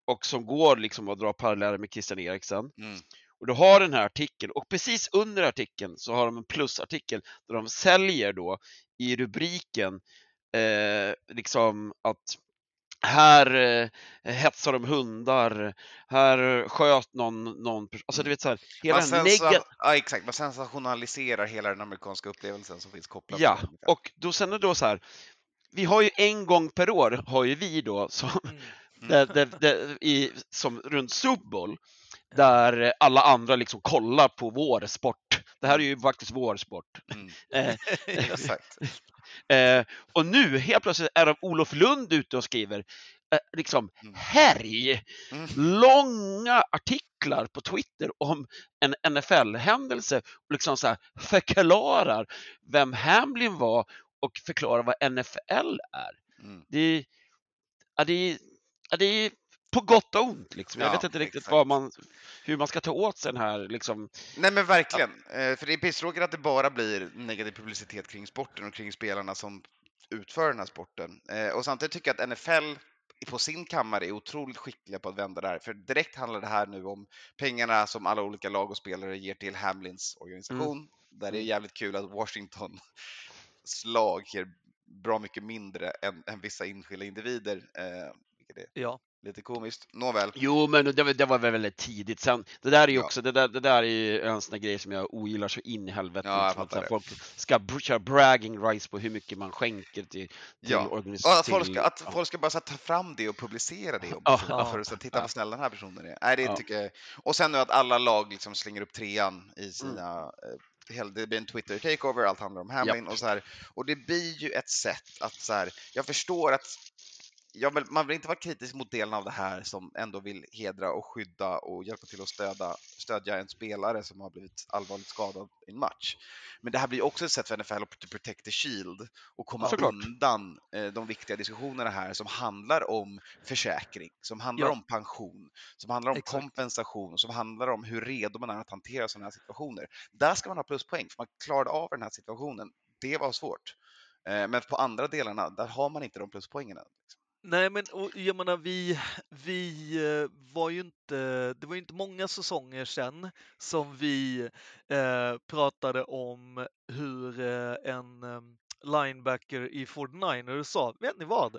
och som går liksom att dra paralleller med Christian Eriksen. Mm. Och du har den här artikeln och precis under artikeln så har de en plusartikel där de säljer då i rubriken eh, liksom att här eh, hetsar de hundar, här sköt någon, någon. Alltså du vet så här, hela Man, ja, exakt. man sensationaliserar hela den amerikanska upplevelsen som finns kopplad Ja, till det. och då sen är det då så här, vi har ju en gång per år, har ju vi då, som, Mm. <laughs> där, där, där, i, som runt Super Bowl, där alla andra liksom kollar på vår sport. Det här är ju faktiskt vår sport. Mm. <laughs> Eh, <laughs> Exakt. <laughs> eh, och nu helt plötsligt är Olof Lund ute och skriver eh, liksom Mm. härj, Mm. långa artiklar på Twitter om en NFL-händelse och liksom så här förklarar vem Hamlin var och förklarar vad NFL är. Mm. Det är, ja, det är, ja, det på gott och ont. Liksom. Jag Ja, vet inte riktigt vad man, hur man ska ta åt sig den här liksom, Nej men verkligen, Eh, för det är pisstråkigt att det bara blir negativ publicitet kring sporten och kring spelarna som utför den här sporten. Eh, Och samtidigt tycker jag att NFL på sin kammare är otroligt skickliga på att vända det här, för direkt handlar det här nu om pengarna som alla olika lag och spelare ger till Hamlins organisation, där det är Mm. jävligt kul att Washingtons lag ger bra mycket mindre än, än vissa enskilda individer, eh, vilket är Ja. Lite komiskt. Nåväl. Jo, men det, var- det var väl väldigt tidigt. Sen, det där är ju Ja. också, det där, det där är ju en sån där grej som jag ogillar så in i helvete. Ja, liksom, att här, folk ska köra bragging rights på hur mycket man skänker till, till Ja, organisationer. Att folk ska, att ja. folk ska bara så här, ta fram det och publicera det. Och Ja, för, ja. för att titta Ja. vad snäll den här personen är. Nej, det Ja. tycker jag. Och sen nu att alla lag liksom slänger upp trean i sina... eh, hela- Det blir en Twitter takeover, allt handlar om Hamlin och så här. Och det blir ju ett sätt att så här, jag förstår att jag vill, man vill inte vara kritisk mot delen av det här som ändå vill hedra och skydda och hjälpa till att stödja, stödja en spelare som har blivit allvarligt skadad i en match. Men det här blir också ett sätt för NFL att protect the shield och komma Såklart. undan eh, de viktiga diskussionerna här som handlar om försäkring, som handlar Ja. om pension, som handlar om Exakt. kompensation, som handlar om hur redo man är att hantera sådana här situationer. Där ska man ha pluspoäng, för man klarade av den här situationen. Det var svårt. Eh, Men på andra delarna, där har man inte de pluspoängen. än. Nej, men och, jag menar, vi, vi eh, var ju inte, det var ju inte många säsonger sedan som vi eh, pratade om hur eh, en eh, linebacker i 49ers sa, vet ni vad?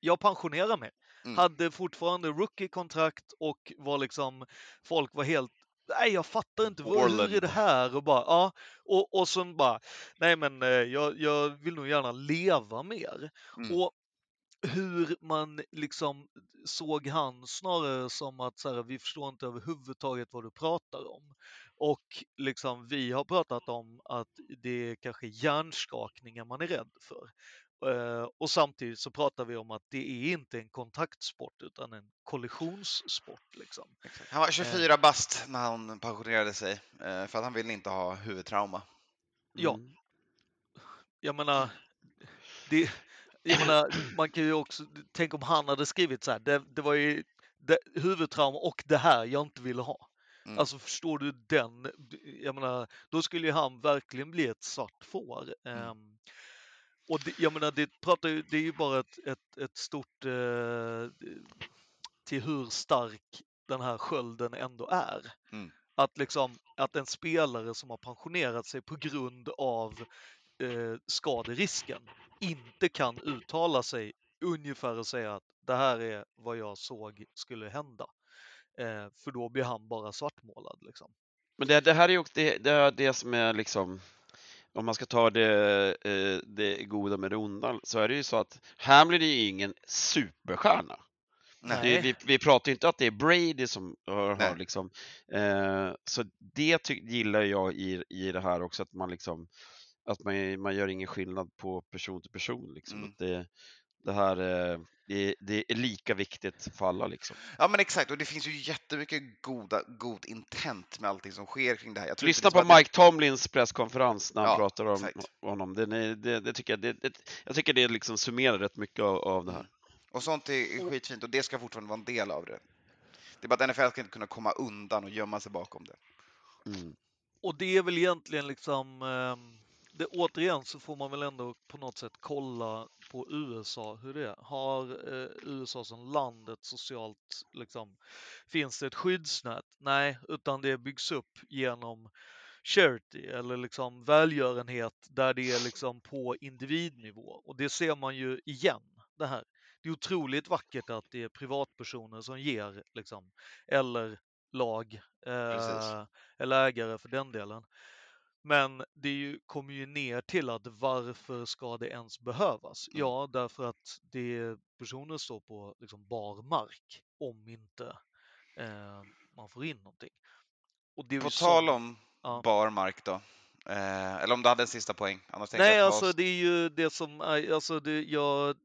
Jag pensionerar mig. Mm. Hade fortfarande rookie-kontrakt och var liksom, folk var helt Nej, jag fattar inte. Vad, hur Orland. är det här? Och bara, ja. Och, och sen bara, nej men eh, jag, jag vill nog gärna leva mer. Mm. Och hur man liksom såg han snarare som att så här, vi förstår inte överhuvudtaget vad du pratar om. Och liksom vi har pratat om att det är kanske hjärnskakningar man är rädd för. Eh, och samtidigt så pratar vi om att det är inte en kontaktsport utan en kollisionssport. Liksom. Han var 24 bast när han pensionerade sig eh, för att han ville inte ha huvudtrauma. Ja. Mm. Jag menar, det, jag menar, man kan ju också, tänk om han hade skrivit så här, det, det var ju det, huvudtrauma och det här jag inte ville ha. Mm. Alltså förstår du den, jag menar, då skulle ju han verkligen bli ett svart får. Mm. Ehm, och det, jag menar, det, pratar ju, det är ju bara ett, ett, ett stort eh, till hur stark den här skölden ändå är. Mm. Att liksom, att en spelare som har pensionerat sig på grund av eh, skaderisken inte kan uttala sig ungefär och säga att det här är vad jag såg skulle hända. Eh, för då blir han bara svartmålad. Liksom. Men det, det här är ju också det, det, är det som är liksom, om man ska ta det, eh, det goda med det onda, så är det ju så att Hamlin är ju ingen superstjärna. Nej. Det, vi, vi pratar ju inte att det är Brady som har, har liksom, eh, så det ty, gillar jag i, i det här också, att man liksom, att man, man gör ingen skillnad på person till person liksom. Mm. Att det, det här eh, det, det är lika viktigt för alla liksom. Ja men exakt, och det finns ju jättemycket goda, god intent med allting som sker kring det här. Jag tror inte Lyssna på att det- Mike Tomlins presskonferens när han Ja, pratar om exakt. honom. Det, det, det, tycker jag, det, det, jag tycker det liksom summerar rätt mycket av, av det här. Och sånt är skitfint och det ska fortfarande vara en del av det. Det är bara att NFL ska inte kunna komma undan och gömma sig bakom det. Mm. Och det är väl egentligen liksom, ehm, det, återigen så får man väl ändå på något sätt kolla på USA, hur det är. Har eh, USA som land ett socialt, liksom, finns det ett skyddsnät? Nej, utan det byggs upp genom charity eller liksom välgörenhet där det är liksom på individnivå. Och det ser man ju igen, det här. Det är otroligt vackert att det är privatpersoner som ger, liksom, eller lag, eh, eller ägare för den delen. Men det ju, kommer ju ner till att varför ska det ens behövas? Mm. Ja, därför att det personer står på liksom bar mark om inte eh, man får in någonting. Och det På väl tal om ja. bar mark då. Eh, eller om du hade en sista poäng. Annars Nej, jag alltså det är ju det som alltså det, jag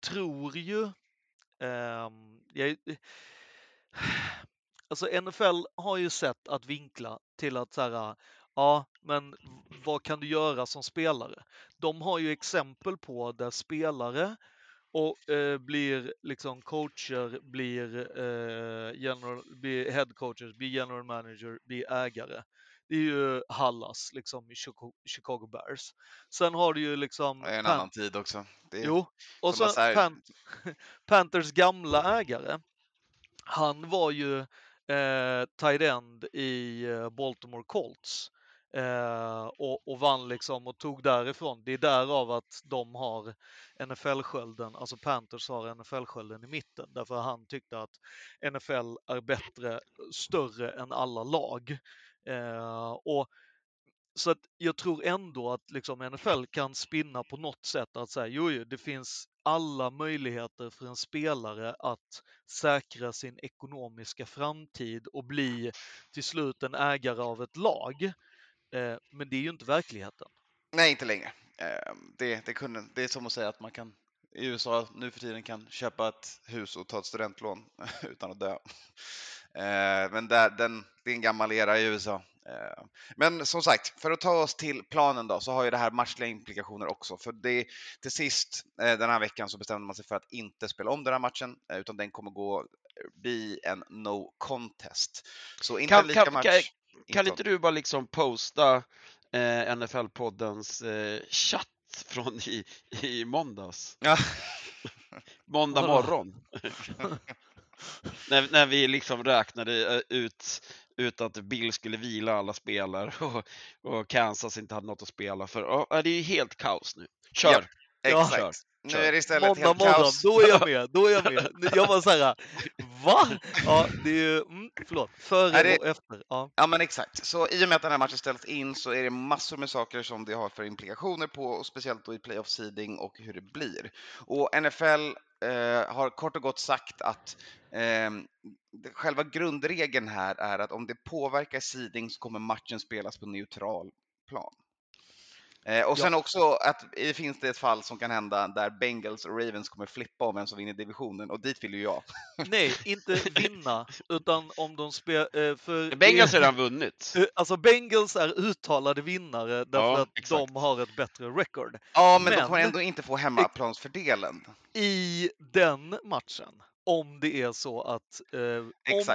tror ju, ehm, jag, alltså NFL har ju sett att vinkla till att så här, ja, men vad kan du göra som spelare? De har ju exempel på där spelare och eh, blir liksom coacher, blir, eh, general, blir head coaches, blir general manager, blir ägare. Det är ju Hallas liksom i Chicago, Bears. Sen har du ju liksom Det är en Pan- annan tid också. Är, Jo, och så säger- Pan Panthers gamla ägare. Han var ju eh, tight end i eh, Baltimore Colts eh, och, och vann liksom och tog därifrån. Det är därav att de har NFL-skölden, alltså Panthers har NFL-skölden i mitten därför han tyckte att NFL är bättre, större än alla lag. Eh, och så att jag tror ändå att liksom NFL kan spinna på något sätt att säga, jo, jo, det finns alla möjligheter för en spelare att säkra sin ekonomiska framtid och bli till slut en ägare av ett lag. Eh, men det är ju inte verkligheten. Nej, inte längre. Eh, det, det, kunde, det är som att säga att man kan i USA nu för tiden kan köpa ett hus och ta ett studentlån <laughs> utan att dö. Eh, men där, den, det är en gammal era i USA. Men som sagt, för att ta oss till planen då, så har ju det här matchliga implikationer också. För det, till sist den här veckan så bestämde man sig för att inte spela om den här matchen, utan den kommer gå bli en no contest. Så inte Kan- lika kan- match. kan- Kan inte- inte du bara liksom posta eh, NFL-poddens eh, chatt från i, i måndags? Ja. <laughs> måndag morgon. <laughs> när, när vi liksom räknade eh, ut, ut att Bill skulle vila alla spelare <laughs> och, och Kansas inte hade något att spela för. Ja, det är ju helt kaos nu. Kör! Ja. Exakt. Nu är det istället Måndag helt morgon, kaos. då är jag <laughs> med. Då är jag med. Jag var så här, va? Ja, det är ju, mm, förlåt, före det- och efter. Ja. Ja men exakt. Så i och med att den här matchen ställs in så är det massor med saker som det har för implikationer på, och speciellt då i playoff seeding och hur det blir. Och NFL eh, har kort och gott sagt att eh, själva grundregeln här är att om det påverkar seeding så kommer matchen spelas på neutral plan. Eh, och Ja. sen också att det finns det ett fall som kan hända där Bengals och Ravens kommer flippa om vem som vinner divisionen och dit vill ju jag. Nej, <laughs> inte vinna, utan om de spelar... För Bengals det- har redan vunnit. <laughs> Eh, Alltså Bengals är uttalade vinnare därför Ja, att exakt. de har ett bättre record. Ja, men, de Men- kommer ändå inte få hemmaplansfördelen. I den matchen, om det är så att eh,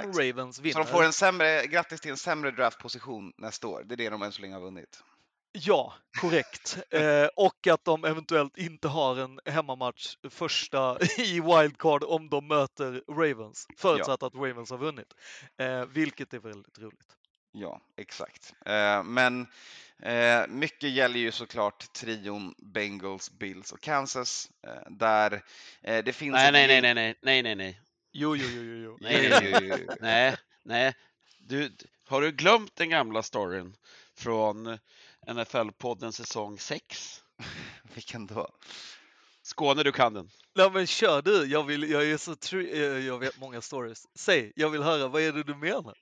om Ravens vinner. Så de får en sämre, grattis till en sämre draftposition nästa år. Det är det de än så länge har vunnit. Ja, korrekt. Eh, och att de eventuellt inte har en hemmamatch första <laughs> i wildcard om de möter Ravens. Förutsatt att Ravens har vunnit. Eh, vilket är väldigt roligt. Ja, exakt. Eh, men eh, mycket gäller ju såklart trion Bengals, Bills och Kansas. Eh, där eh, det finns... Nej, nej, nej, nej, nej, nej, nej, nej, Jo, jo, jo, jo. jo. Nej, Jo, jo, jo, jo. nej, nej. Du, har du glömt den gamla storyn från NFL-podden säsong 6? <laughs> Vilken då? Skåne, du kan den. Nej, men kör du. Jag, vill, jag är så tr- eh, Jag vet många stories. Säg, jag vill höra. Vad är det du menar?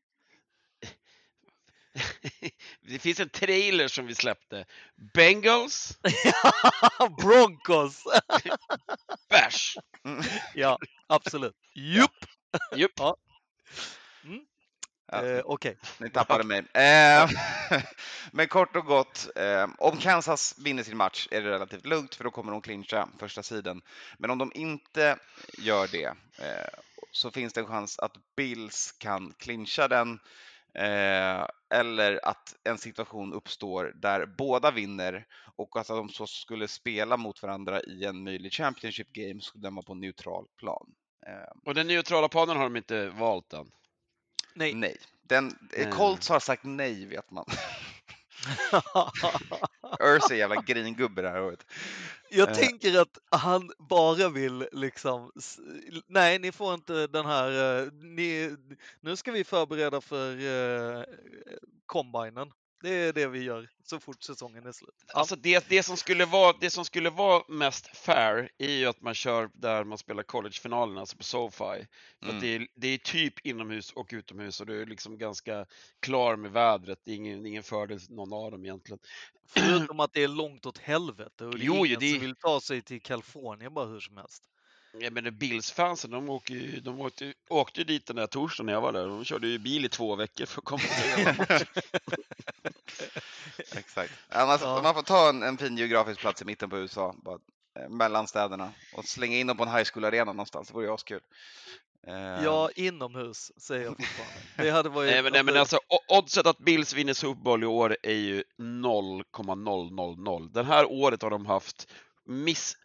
<laughs> Det finns en trailer som vi släppte. Bengals, <laughs> Broncos! bärs. Mm. ja, absolut. Jupp! Jupp. Ja, Eh, Okej. Ni tappade mig. Eh, <laughs> men kort och gott, eh, om Kansas vinner sin match är det relativt lugnt för då kommer de clincha första sidan. Men om de inte gör det eh, så finns det en chans att Bills kan clincha den eh, eller att en situation uppstår där båda vinner och att de så skulle spela mot varandra i en möjlig Championship Game skulle den vara på neutral plan. Eh, Och den neutrala planen har de inte valt än. Nej. nej, den, eh, Eh. Colts har sagt nej vet man. <laughs> Urs är jävla gringubbe det här året. Jag Eh. tänker att han bara vill liksom, nej ni får inte den här, ni, nu ska vi förbereda för eh, combinen. Det är det vi gör så fort säsongen är slut. Alltså det, det, som skulle vara, det som skulle vara mest fair är ju att man kör där man spelar collegefinalerna, alltså på SoFi. För Mm. att det, är, det är typ inomhus och utomhus och du är liksom ganska klar med vädret. Det är ingen, ingen fördel någon av dem egentligen. <clears throat> Förutom att det är långt åt helvete och det är jo, ingen det- som vill ta sig till Kalifornien bara hur som helst. Ja, men det- Bills-fansen, de, åker ju, de åkte, åkte ju dit den där torsdagen när jag var där. De körde ju bil i två veckor för att komma till <laughs> Exakt. Annars, Ja. Man får ta en, en fin geografisk plats i mitten på USA, bara, eh, mellan städerna och slänga in dem på en high school-arena någonstans. Det vore ju askul. Eh, Ja, inomhus säger jag fortfarande. Det hade varit... Nej men, nej, men alltså oddset att Bills vinner Super Bowl i år är ju 0,000. Det här året har de haft miss,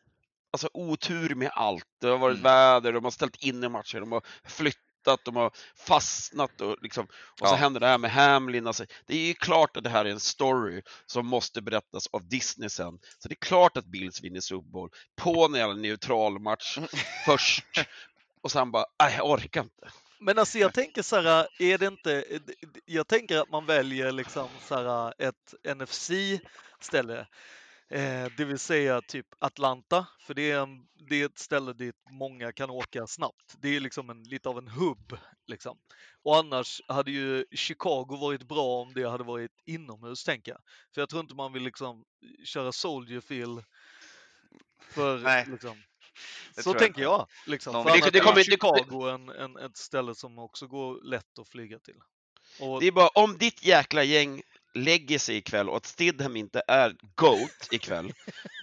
alltså otur med allt. Det har varit Mm. väder, de har ställt in i matcher, de har flyttat, de har fastnat och liksom, och så Ja. händer det här med Hamlin. Alltså, det är ju klart att det här är en story som måste berättas av Disney sen. Så det är klart att Bills vinner Super Bowl på en jävla neutral match först. Och sen bara, nej jag orkar inte. Men alltså jag tänker så här, är det inte, jag tänker att man väljer liksom så här ett NFC-ställe. Eh, det vill säga typ Atlanta, för det är, en, det är ett ställe dit många kan åka snabbt. Det är liksom en, lite av en hubb. Liksom. Och annars hade ju Chicago varit bra om det hade varit inomhus, tänker jag. För jag tror inte man vill liksom köra Soldier Field för Nej, liksom, det så jag tänker inte. jag. Liksom. Någon- För Det- det är kommer- det- Chicago en, en, ett ställe som också går lätt att flyga till. Och, Det är bara om ditt jäkla gäng lägger sig ikväll och att Stidham inte är GOAT ikväll,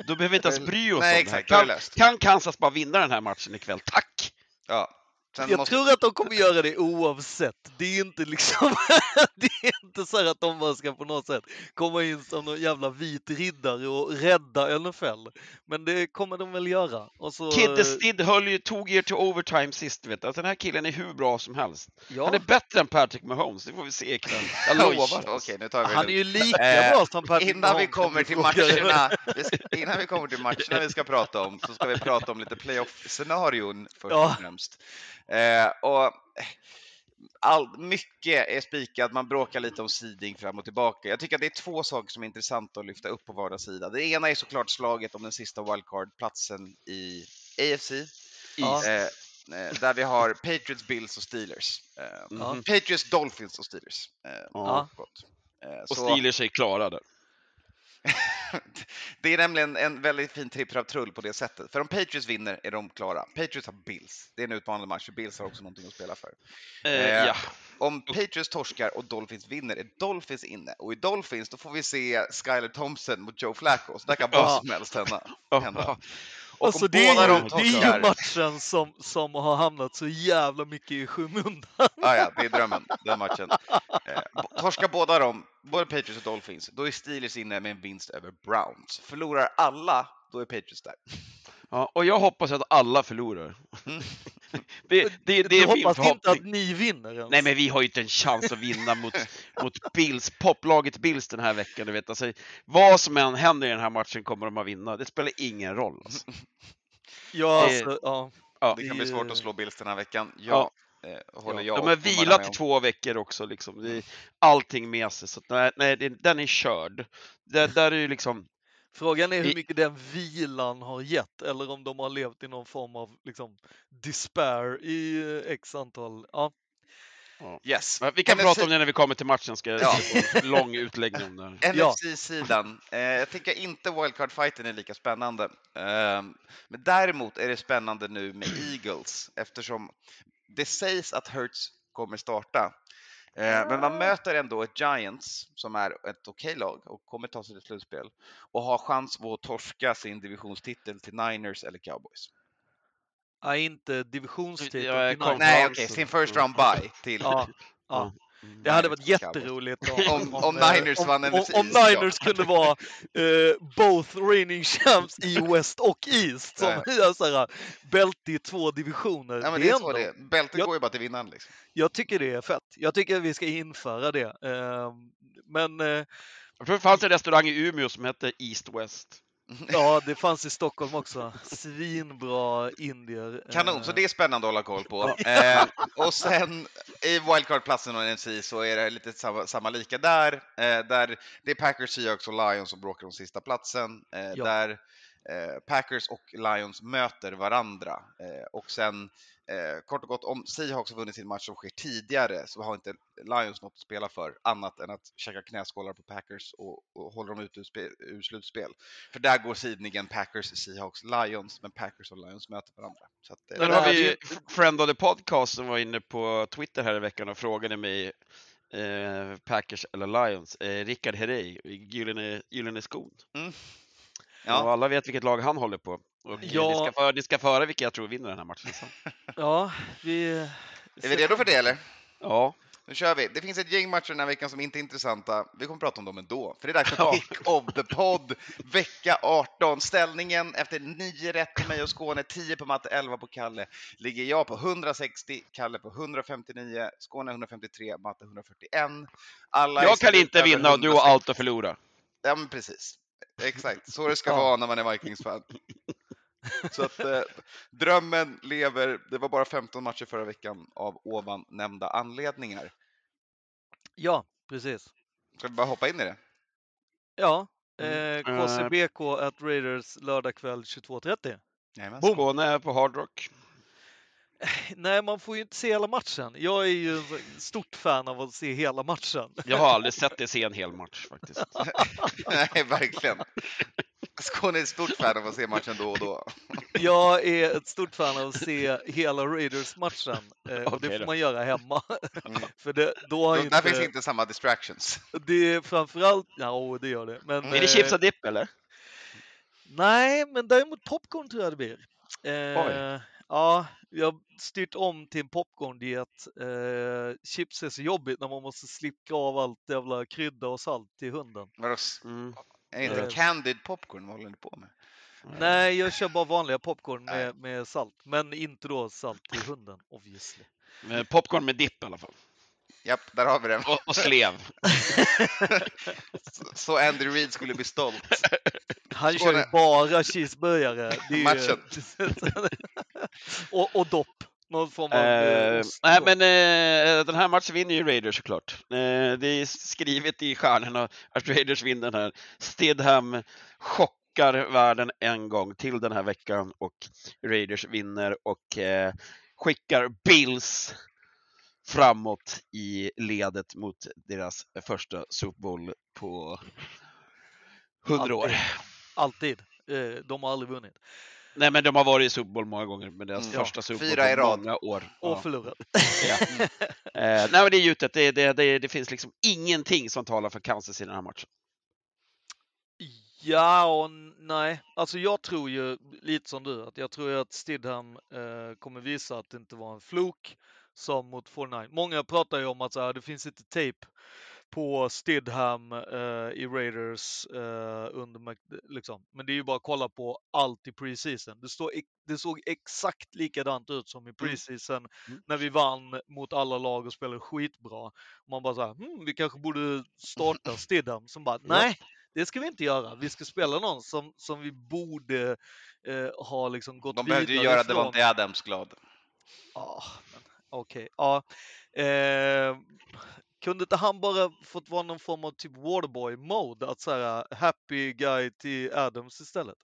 då behöver vi inte ens <laughs> bry oss Nej, om det här. Kan, kan Kansas bara vinna den här matchen ikväll? Tack! Ja, Sen Jag måste, tror att de kommer göra det oavsett. Det är inte liksom, <laughs> det är inte så att de bara ska på något sätt komma in som någon jävla vit riddare och rädda NFL. Men det kommer de väl göra. Och så, Kid the Stid höll ju, tog er till overtime sist, vet. Att den här killen är hur bra som helst. ja, Han är bättre än Patrick Mahomes, det får vi se ikväll. <laughs> Jag lovar. Okej, nu tar vi han är ju lika Eh, bra som Patrick Innan vi Mahomes, om kommer till <laughs> matcherna, vi innan vi kommer till matcherna vi ska prata om, så ska vi prata om lite playoff-scenarion först Ja. och främst. Eh, och eh, all, mycket är spikat, man bråkar lite om seeding fram och tillbaka. Jag tycker att det är två saker som är intressanta att lyfta upp på vardera sida. Det ena är såklart slaget om den sista wildcard-platsen i AFC, Ja. eh, eh, där vi har Patriots, Bills och Steelers. Eh, Ja. Mhm. Patriots, Dolphins och Steelers. Eh, Ja. Eh, Och Steelers är klara där. <laughs> <laughs> det är nämligen en väldigt fin tripp av trull på det sättet. För om Patriots vinner är de klara. Patriots har Bills. Det är en utmanande match, för Bills har också någonting att spela för. Eh, Eh, ja. Om Patriots torskar och Dolphins vinner är Dolphins inne. Och i Dolphins då får vi se Skyler Thompson mot Joe Flacco. Så där kan vad som helst hända. Alltså det är, ju, de det är ju matchen som, som har hamnat så jävla mycket i skymundan. Ah, ja, det är drömmen, den matchen. Eh, torskar båda dem, både Patriots och Dolphins, då är Steelers inne med en vinst över Browns. Förlorar alla, då är Patriots där. Ja, och jag hoppas att alla förlorar. Mm. <laughs> det, det, det är min hoppas inte förhoppning. att ni vinner ens. Nej, men vi har ju inte en chans att vinna mot, <laughs> mot Bills, poplaget Bills den här veckan. Du vet. Alltså, vad som än händer i den här matchen kommer de att vinna. Det spelar ingen roll. Alltså. <laughs> ja, det- alltså, ja. Ja. Det kan bli Det- svårt att slå Bills den här veckan. Ja, eh, håller jag De har vilat i två veckor också. Liksom. Det är allting med sig. Så att, nej, nej, det- den är körd. Där, där är ju liksom... Frågan är hur mycket den vilan har gett eller om de har levt i någon form av liksom, despair i eh, x antal... Ja, Yes. Vi kan NFC prata om det när vi kommer till matchen. Ska jag Ja. lång utläggning om det. NFC-sidan. Eh, jag tycker inte wildcard-fighten är lika spännande. Eh, men däremot är det spännande nu med Eagles eftersom det sägs att Hurts kommer starta. Eh, men man möter ändå ett Giants som är ett okej lag och kommer ta sig till slutspel och har chans att torska sin divisionstitel till Niners eller Cowboys. ja inte divisionstitel. Nej, okej, sin first round bye till Ja, ja. Mm. Det hade varit jätteroligt Om- om eh, Niners om, vann om, om. Niners kunde vara eh, both reigning champs i West och East som här, bälte i två divisioner. Ja, men det det är är så ändå, det är. Bältet Jag- går ju bara till vinnaren. Liksom. Jag tycker det är fett. Jag tycker att vi ska införa det. Eh, men eh, Jag tror det fanns en restaurang i Umeå som hette East West. Ja, <laughs> det fanns i Stockholm också. Svinbra indier. Kanon, Eh, så det är spännande att hålla koll på. <laughs> Eh, och sen i wildcard-platsen och NFC så är det lite samma, samma lika där. Eh, där det är Packers, Seahawks och Lions som bråkar om sista platsen. Eh, Ja. Där eh, Packers och Lions möter varandra. Eh, och sen eh, kort och gott, om Seahawks har vunnit sin match som sker tidigare så har inte Lions något att spela för annat än att käka knäskålar på Packers och, och hålla dem ute ur, ur slutspel. För där går sidningen Packers, Seahawks, Lions, men Packers och Lions möter varandra. Så att, eh, Sen det har vi ju Friend of the Podcast som var inne på Twitter här i veckan och frågade mig eh, Packers eller Lions. Eh, Rickard Herrey, Gyllene, Gyllene skon. Och ja, alla vet vilket lag han håller på. Och Ja. ni, ska föra, ni ska föra vilka jag tror vinner den här matchen sen. <laughs> Ja, vi... är vi redo för det eller? Ja, Nu kör vi. Det finns ett gäng matcher den här veckan som inte är intressanta. Vi kommer prata om dem ändå. För det är dags för Ja. Pick of the Pod, vecka 18. Ställningen efter 9 rätt till mig och Skåne, 10 på matte, 11 på Kalle, ligger jag på 160, Kalle på 159, Skåne 153, matte 141. Alla jag kan inte vinna och du har 160. allt att förlora. Ja, men precis. Exakt, så det ska Ja. vara när man är Vikings-fan. Så att eh, drömmen lever. Det var bara 15 matcher förra veckan av ovan nämnda anledningar. Ja, precis. Ska vi bara hoppa in i det? Ja, Mm. eh, KCBK at Raiders lördag kväll 22.30. Jajamensan. Skåne är på Hard Rock. <laughs> Nej, man får ju inte se hela matchen. Jag är ju stort fan av att se hela matchen. Jag har aldrig <laughs> sett dig se en hel match faktiskt. <laughs> Nej, verkligen. Skåne är ett stort fan av att se matchen då och då. Jag är ett stort fan av att se hela Raiders-matchen. Eh, och det får man göra hemma. Mm. För det, då har Då, inte... där finns inte samma distractions. Det är framförallt... Ja, det gör det. Men, Är det chips och dipp eller? Nej, men däremot popcorn tror jag det blir. Eh, Oj. Ja, jag har styrt om till en popcorndiet. Eh, chips är så jobbigt när man måste slicka av allt jävla krydda och salt till hunden. Vadå, Mm. är det inte Eh. candid popcorn? Vad håller ni på med? Nej, jag kör bara vanliga popcorn med, med salt, men inte då salt till hunden obviously. Popcorn med dipp i alla fall. Japp, där har vi den. Och, och slev. <laughs> Så- Så Andy Reid skulle bli stolt. Han kör ju bara cheeseburgare. Det är Matchen. <laughs> och, och dopp. Någon form av ost- nej, men eh, den här matchen vinner ju Raiders såklart. Eh, det är skrivet i stjärnorna att Raiders vinner den här. Stidham chockar världen en gång till den här veckan och Raiders vinner och eh, skickar Bills framåt i ledet mot deras första Super Bowl på 100 år. Alltid. Eh, de har aldrig vunnit. Nej, men de har varit i Super Bowl många gånger, men deras Mm. första Super Bowl Fyra i på rad. många år. Och Ja. förlorat. Ja. <laughs> Eh, nej, men det är gjutet. Det, det, det, det finns liksom ingenting som talar för Kansas i den här matchen. Ja och nej. Alltså jag tror ju lite som du, att jag tror att Stidham eh, kommer visa att det inte var en fluk som mot 49. Många pratar ju om att så här, det finns inte tape på Stidham eh, i Raiders eh, under liksom. Men det är ju bara att kolla på allt i preseason. Det, ex- det såg exakt likadant ut som i preseason Mm. när vi vann mot alla lag och spelade skitbra. Man bara så här, hmm, vi kanske borde starta <laughs> Stidham. Som bara, nej, det ska vi inte göra. Vi ska spela någon som, som vi borde eh, ha liksom gått De vidare behövde ju göra ifrån. Devontae Adams glad. Ja, okej. Ja. Eh, kunde inte han bara fått vara någon form av typ Waterboy-mode? Att så här, happy guy till Adams istället?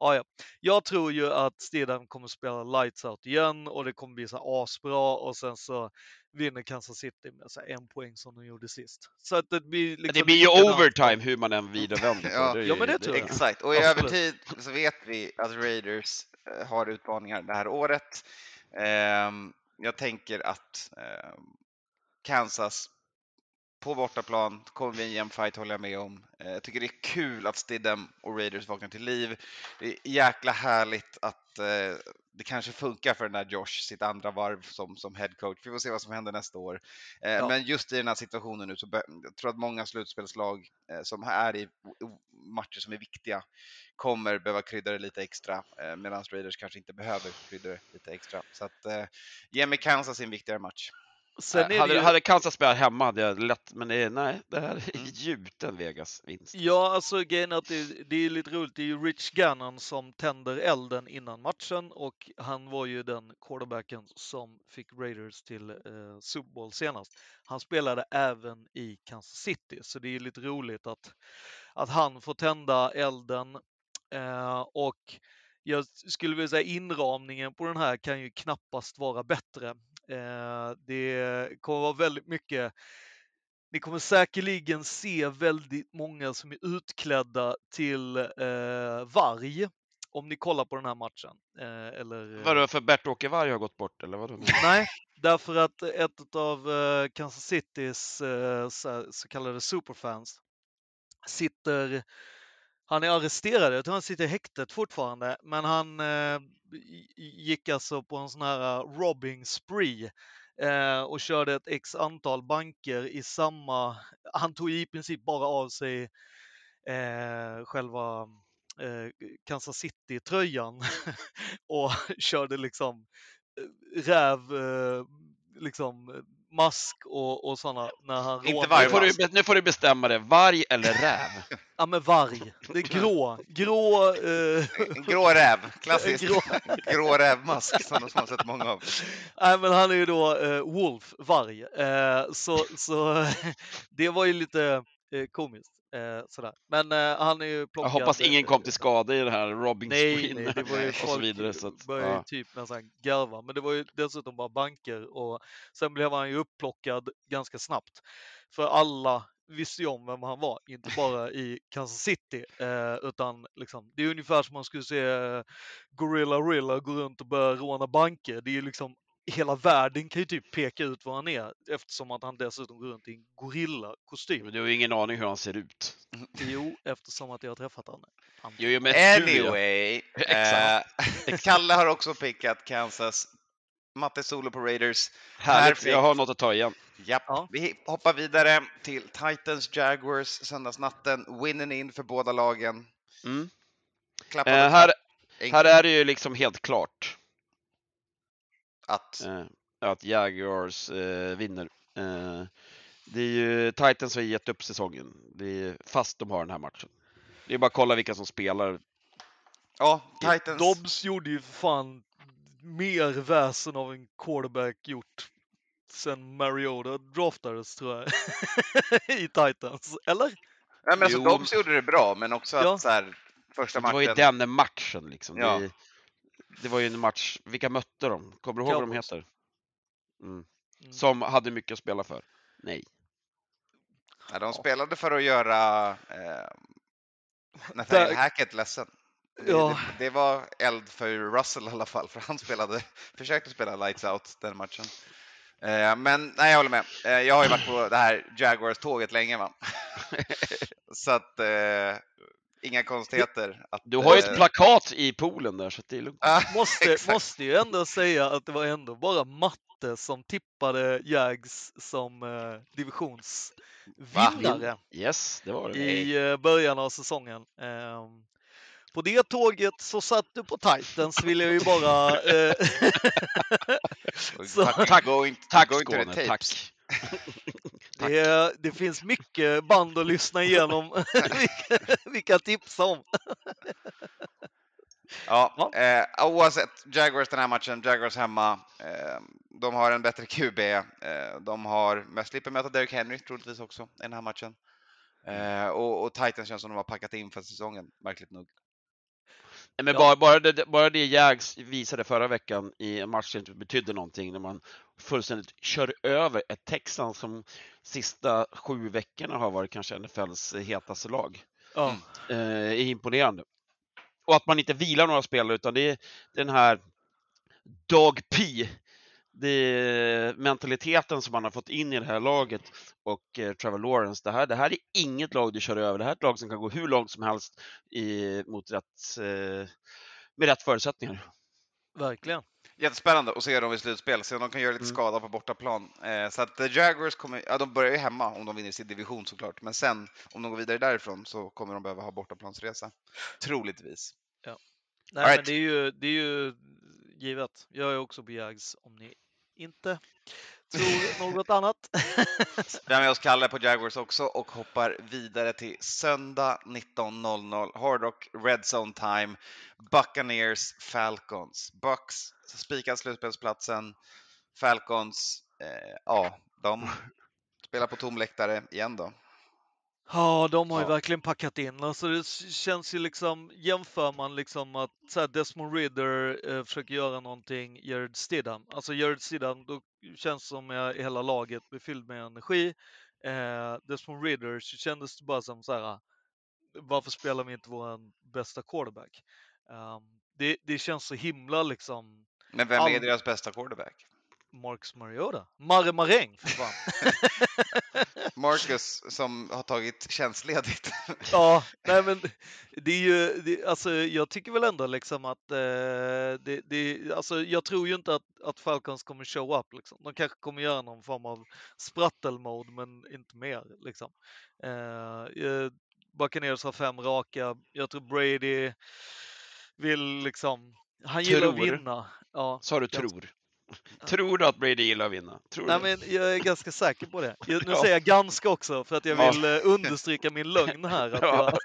Ja, ja. Jag tror ju att Stidham kommer spela lights out igen och det kommer bli så här asbra och sen så vinner Kansas City med så en poäng som de gjorde sist. Så att det blir liksom det blir ju overtime hur man än vrider vänder på Ja. det. Ja, men det tror jag. Exakt, och i Absolut. övertid så vet vi att Raiders eh, har utmaningar det här året. Ehm, jag tänker att eh, Kansas på bortaplan kommer bli en jämn fight håller jag med om. Eh, Jag tycker det är kul att Stidham och Raiders vaknar till liv. Det är jäkla härligt att eh, det kanske funkar för den där Josh, sitt andra varv som, som head coach. Vi får se vad som händer nästa år. Eh, Ja. Men just i den här situationen nu så jag tror att många slutspelslag som är i matcher som är viktiga kommer behöva krydda det lite extra medan Raiders kanske inte behöver krydda det lite extra. Så att ge mig Kansas i en viktigare match. Sen det hade, ju... hade Kansas spelat hemma hade jag lätt, men det är, nej, det här är Mm. gjuten Vegas-vinst. Ja, alltså grejen är att det, det är lite roligt. Det är ju Rich Gannon som tänder elden innan matchen och han var ju den quarterbacken som fick Raiders till eh, Super Bowl senast. Han spelade även i Kansas City, så det är lite roligt att, att han får tända elden. Eh, och jag skulle vilja säga inramningen på den här kan ju knappast vara bättre. Eh, det kommer vara väldigt mycket ni kommer säkerligen se väldigt många som är utklädda till eh, varg om ni kollar på den här matchen. Eh, eller, Vadå, för Bert-Åke Varg har gått bort eller vadå? <laughs> Nej, därför att ett av eh, Kansas Citys eh, så, så kallade superfans sitter han är arresterad, jag tror han sitter i häktet fortfarande, men han eh, gick alltså på en sån här eh, robbing spree eh, och körde ett x antal banker i samma... Han tog i princip bara av sig eh, själva eh, Kansas City-tröjan <laughs> och körde liksom eh, räv, eh, liksom eh, mask och, och sådana när han Inte varg, Nu får, du, nu får du bestämma det, varg eller räv? <laughs> Ja men varg. Det är grå. Grå... Eh, En grå räv, klassisk grå. <laughs> grå rävmask som de har sett många av. Nej men han är ju då eh, Wolf, varg. Eh, så, så <laughs> det var ju lite eh, komiskt. Eh, sådär. Men eh, han är ju Jag plockad. hoppas ingen kom till skada i det här robbing Nej, spreen nej, det var ju <laughs> och så vidare. Så att, började ja. typ nästan garva. Men det var ju dessutom bara banker och sen blev han ju upplockad ganska snabbt. För alla visste ju om vem han var, inte bara i Kansas City. Eh, utan liksom, det är ungefär som man skulle se eh, Gorilla Rilla gå runt och börja råna banker. Det är ju liksom hela världen kan ju typ peka ut var han är eftersom att han dessutom går runt i en gorillakostym. Men Du har ju ingen aning hur han ser ut. <laughs> Jo, eftersom att jag har träffat honom. Han- Jo, jo, men du, ja. Anyway, <laughs> eh. <laughs> Kalle har också pickat Kansas. Matte Solo på Raiders. Härligt, Perfekt. jag har något att ta igen. Japp. Ja. Vi hoppar vidare till Titans Jaguars söndagsnatten. Winnen in för båda lagen. Mm. Eh, här, här är det ju liksom helt klart att eh, att Jaguars eh, vinner. Eh, det är ju Titans har gett upp säsongen, det är, fast de har den här matchen. Det är bara att kolla vilka som spelar. ja, Titans. Dobbs gjorde ju fan mer väsen av en quarterback gjort sen Mariota draftades tror jag <laughs> i Titans. Eller? Nej, men alltså. Dobbs gjorde det bra, men också Ja. att så här, första Det var ju matchen. den matchen liksom. Ja. Det, det var ju en match, vilka mötte de? Kommer du ihåg vad de heter? Mm. Mm. Som hade mycket att spela för? Nej. Ja, de spelade för att göra eh, <laughs> Nathaniel Hackett ledsen. Det, Ja. det, det var eld för Russell i alla fall, för han spelade, <laughs> försökte spela lights out den matchen. Eh, men nej, jag håller med. Eh, jag har ju varit på det här Jaguars-tåget länge, va? <laughs> Så att eh, inga konstigheter. Att, Du har ju eh, ett plakat i poolen där så att det är lugnt. <laughs> Måste, måste ju ändå säga att det var ändå bara matte som tippade Jags som eh, divisionsvinnare Yes, det var det. i eh, början av säsongen. Ehm, på det tåget så satt du på Titans vill jag ju bara... <laughs> Eh, <laughs> så- Tack- Tack going to the Skåne, tack. Det, det finns mycket band att lyssna igenom. <laughs> <laughs> vilka, vilka tipsa om. <laughs> Ja, Ja. Eh, oavsett, Jaguars den här matchen, Jaguars hemma. Eh, de har en bättre QB. Eh, de har, men slipper möta Derrick Henry troligtvis också i den här matchen. Eh, och, och Titans känns som de har packat in för säsongen, märkligt nog. Men Ja. bara, bara, det, bara det Jags visade förra veckan i en match som inte betydde någonting när man fullständigt kör över ett Texans som sista sju veckorna har varit kanske NFLs hetaste lag. Ja. Eh, är imponerande. Och att man inte vilar några spelare utan det är den här Dog P. Det är mentaliteten som man har fått in i det här laget och eh, Trevor Lawrence. Det här, det här är inget lag du kör över. Det här är ett lag som kan gå hur långt som helst i, mot rätt, eh, med rätt förutsättningar. Verkligen. Jättespännande att se dem i slutspel, se om de kan göra lite Mm. skada på bortaplan. Eh, så att eh, Jaguars kommer, ja de börjar ju hemma om de vinner sin division såklart, men sen om de går vidare därifrån så kommer de behöva ha bortaplansresa. Troligtvis. Nej, All men right. det är, ju, det är ju givet. Jag är också på Jags om ni inte <laughs> tror något annat. Vi har med oss Kalle på Jaguars också och hoppar vidare till söndag 19.00. Hard Rock Red Zone Time. Buccaneers Falcons. Bucks spikar slutspelsplatsen. Falcons, eh, ja, de <laughs> spelar på tom läktare igen då. Ja, de har ju Ja. verkligen packat in. Alltså det känns ju liksom, jämför man liksom att så här, Desmond Ridder eh, försöker göra någonting, Jared Stidham. Alltså Jared Stidham, då känns det som att hela laget blir fylld med energi. Eh, Desmond Ridder så kändes det bara som så här, varför spelar vi inte vår bästa quarterback? Um, det, det känns så himla liksom Men vem är All- deras bästa quarterback? Marcus Mariota. Marre Maräng för fan. <laughs> <laughs> Marcus som har tagit tjänstledigt. <laughs> Ja, nej men det är ju, det, alltså jag tycker väl ändå liksom att eh, det, det, alltså jag tror ju inte att, att Falcons kommer show up liksom. De kanske kommer göra någon form av sprattelmode men inte mer liksom. Eh, eh, Buccaneers har fem raka. Jag tror Brady vill liksom, han gillar att Tror. vinna. Ja. Sa du Ganska- tror? Tror du att Brady gillar att vinna? Tror Nej, du? men jag är ganska säker på det. <laughs> Jag, nu Ja. säger jag ganska också för att jag Ja. vill eh, understryka min lögn här. Att, <laughs> Ja.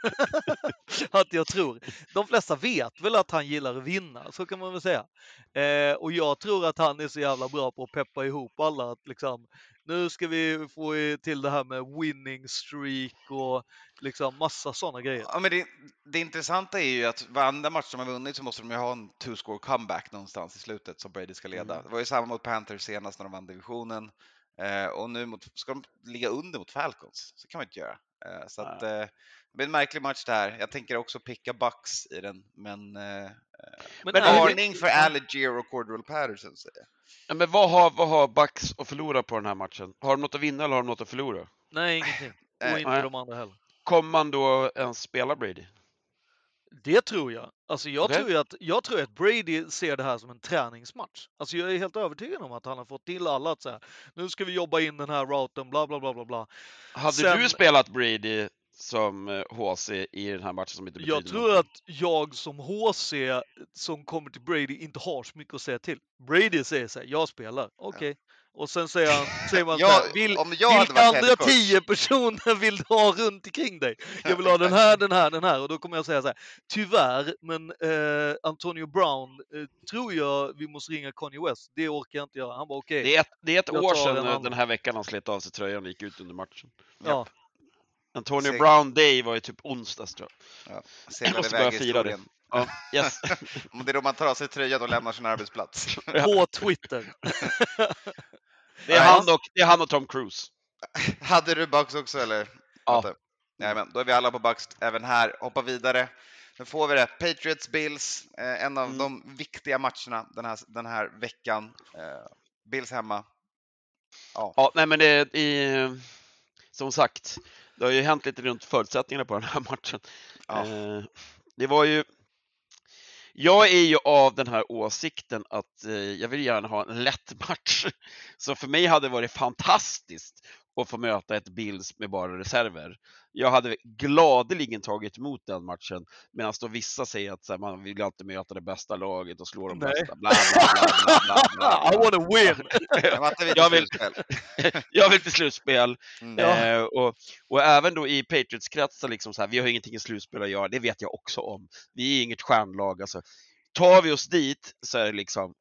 jag, <laughs> att jag tror. De flesta vet väl att han gillar att vinna, så kan man väl säga. Eh, och jag tror att han är så jävla bra på att peppa ihop alla. Att liksom, nu ska vi få till det här med winning streak och liksom massa sådana grejer. Ja, men det, det intressanta är ju att varenda match som har vunnit så måste de ju ha en two-score comeback någonstans i slutet som Brady ska leda. Mm. Det var ju samma mot Panthers senast när de vann divisionen. Eh, och nu mot, ska de ligga under mot Falcons. Så kan man inte göra. Eh, Så att, eh, det blir en märklig match det här. Jag tänker också picka Bucks i den, men, eh, Men men varning för Alligier och Cordell Patterson säger jag. Ja, Men vad har, vad har Bucks att förlora på den här matchen? Har de något att vinna eller har de något att förlora? Nej, ingenting. Och Nej. inte de andra heller. Kommer man då ens spela Brady? Det tror jag. Alltså jag, Okej. tror att, jag tror att Brady ser det här som en träningsmatch. Alltså jag är helt övertygad om att han har fått till alla att säga nu ska vi jobba in den här routen, bla bla bla bla bla. Hade Sen- du spelat Brady som eh, HC i den här matchen som inte betyder Jag tror någonting? att jag som HC som kommer till Brady inte har så mycket att säga till. Brady säger så här, jag spelar, okej. Och sen säger, han, säger man så Jag, här, vill, om jag hade vilka andra tio personer vill du ha runt omkring dig? Jag vill ha den här, den här, den här. Och då kommer jag säga så här, tyvärr, men eh, Antonio Brown eh, tror jag vi måste ringa Kanye West. Det orkar jag inte göra. Han var okej. Det är ett, det är ett Jag år sedan den här veckan han slet av sig tröjan och gick ut under matchen. Ja. Antonio Seg- Brown Day var ju typ onsdags tror jag. <clears throat> seglade måste iväg börja fira det. Ja, yes. <laughs> Det är då man tar av sig tröjan och lämnar sin arbetsplats. På Twitter. <laughs> <laughs> Det är, han och, det är han och Tom Cruise. <laughs> Hade du Bucks också eller? Ja. Nej, men då är vi alla på Bucks även här. Hoppa vidare. Nu får vi det. Patriots, Bills, eh, en av Mm. de viktiga matcherna den här, den här veckan. Eh, Bills hemma. Ja, Ja, nej men det i, som sagt, det har ju hänt lite runt förutsättningarna på den här <laughs> matchen. Ja. Eh, det var ju jag är ju av den här åsikten att eh, jag vill gärna ha en lätt match. <laughs> Så för mig hade det varit fantastiskt att få möta ett Bills med bara reserver. Jag hade gladeligen tagit emot den matchen medan då vissa säger att så här, man vill alltid möta det bästa laget och slå de Nej. bästa. Bla, bla, bla, bla, bla, bla, <laughs> I wanna win! Jag vill-. <laughs> Jag vill till slutspel. Mm. Eh, och, och även då i Patriots-kretsar, liksom så här, vi har ingenting i slutspel att göra, det vet jag också om. Vi är inget stjärnlag. Alltså. Tar vi oss dit så är det liksom,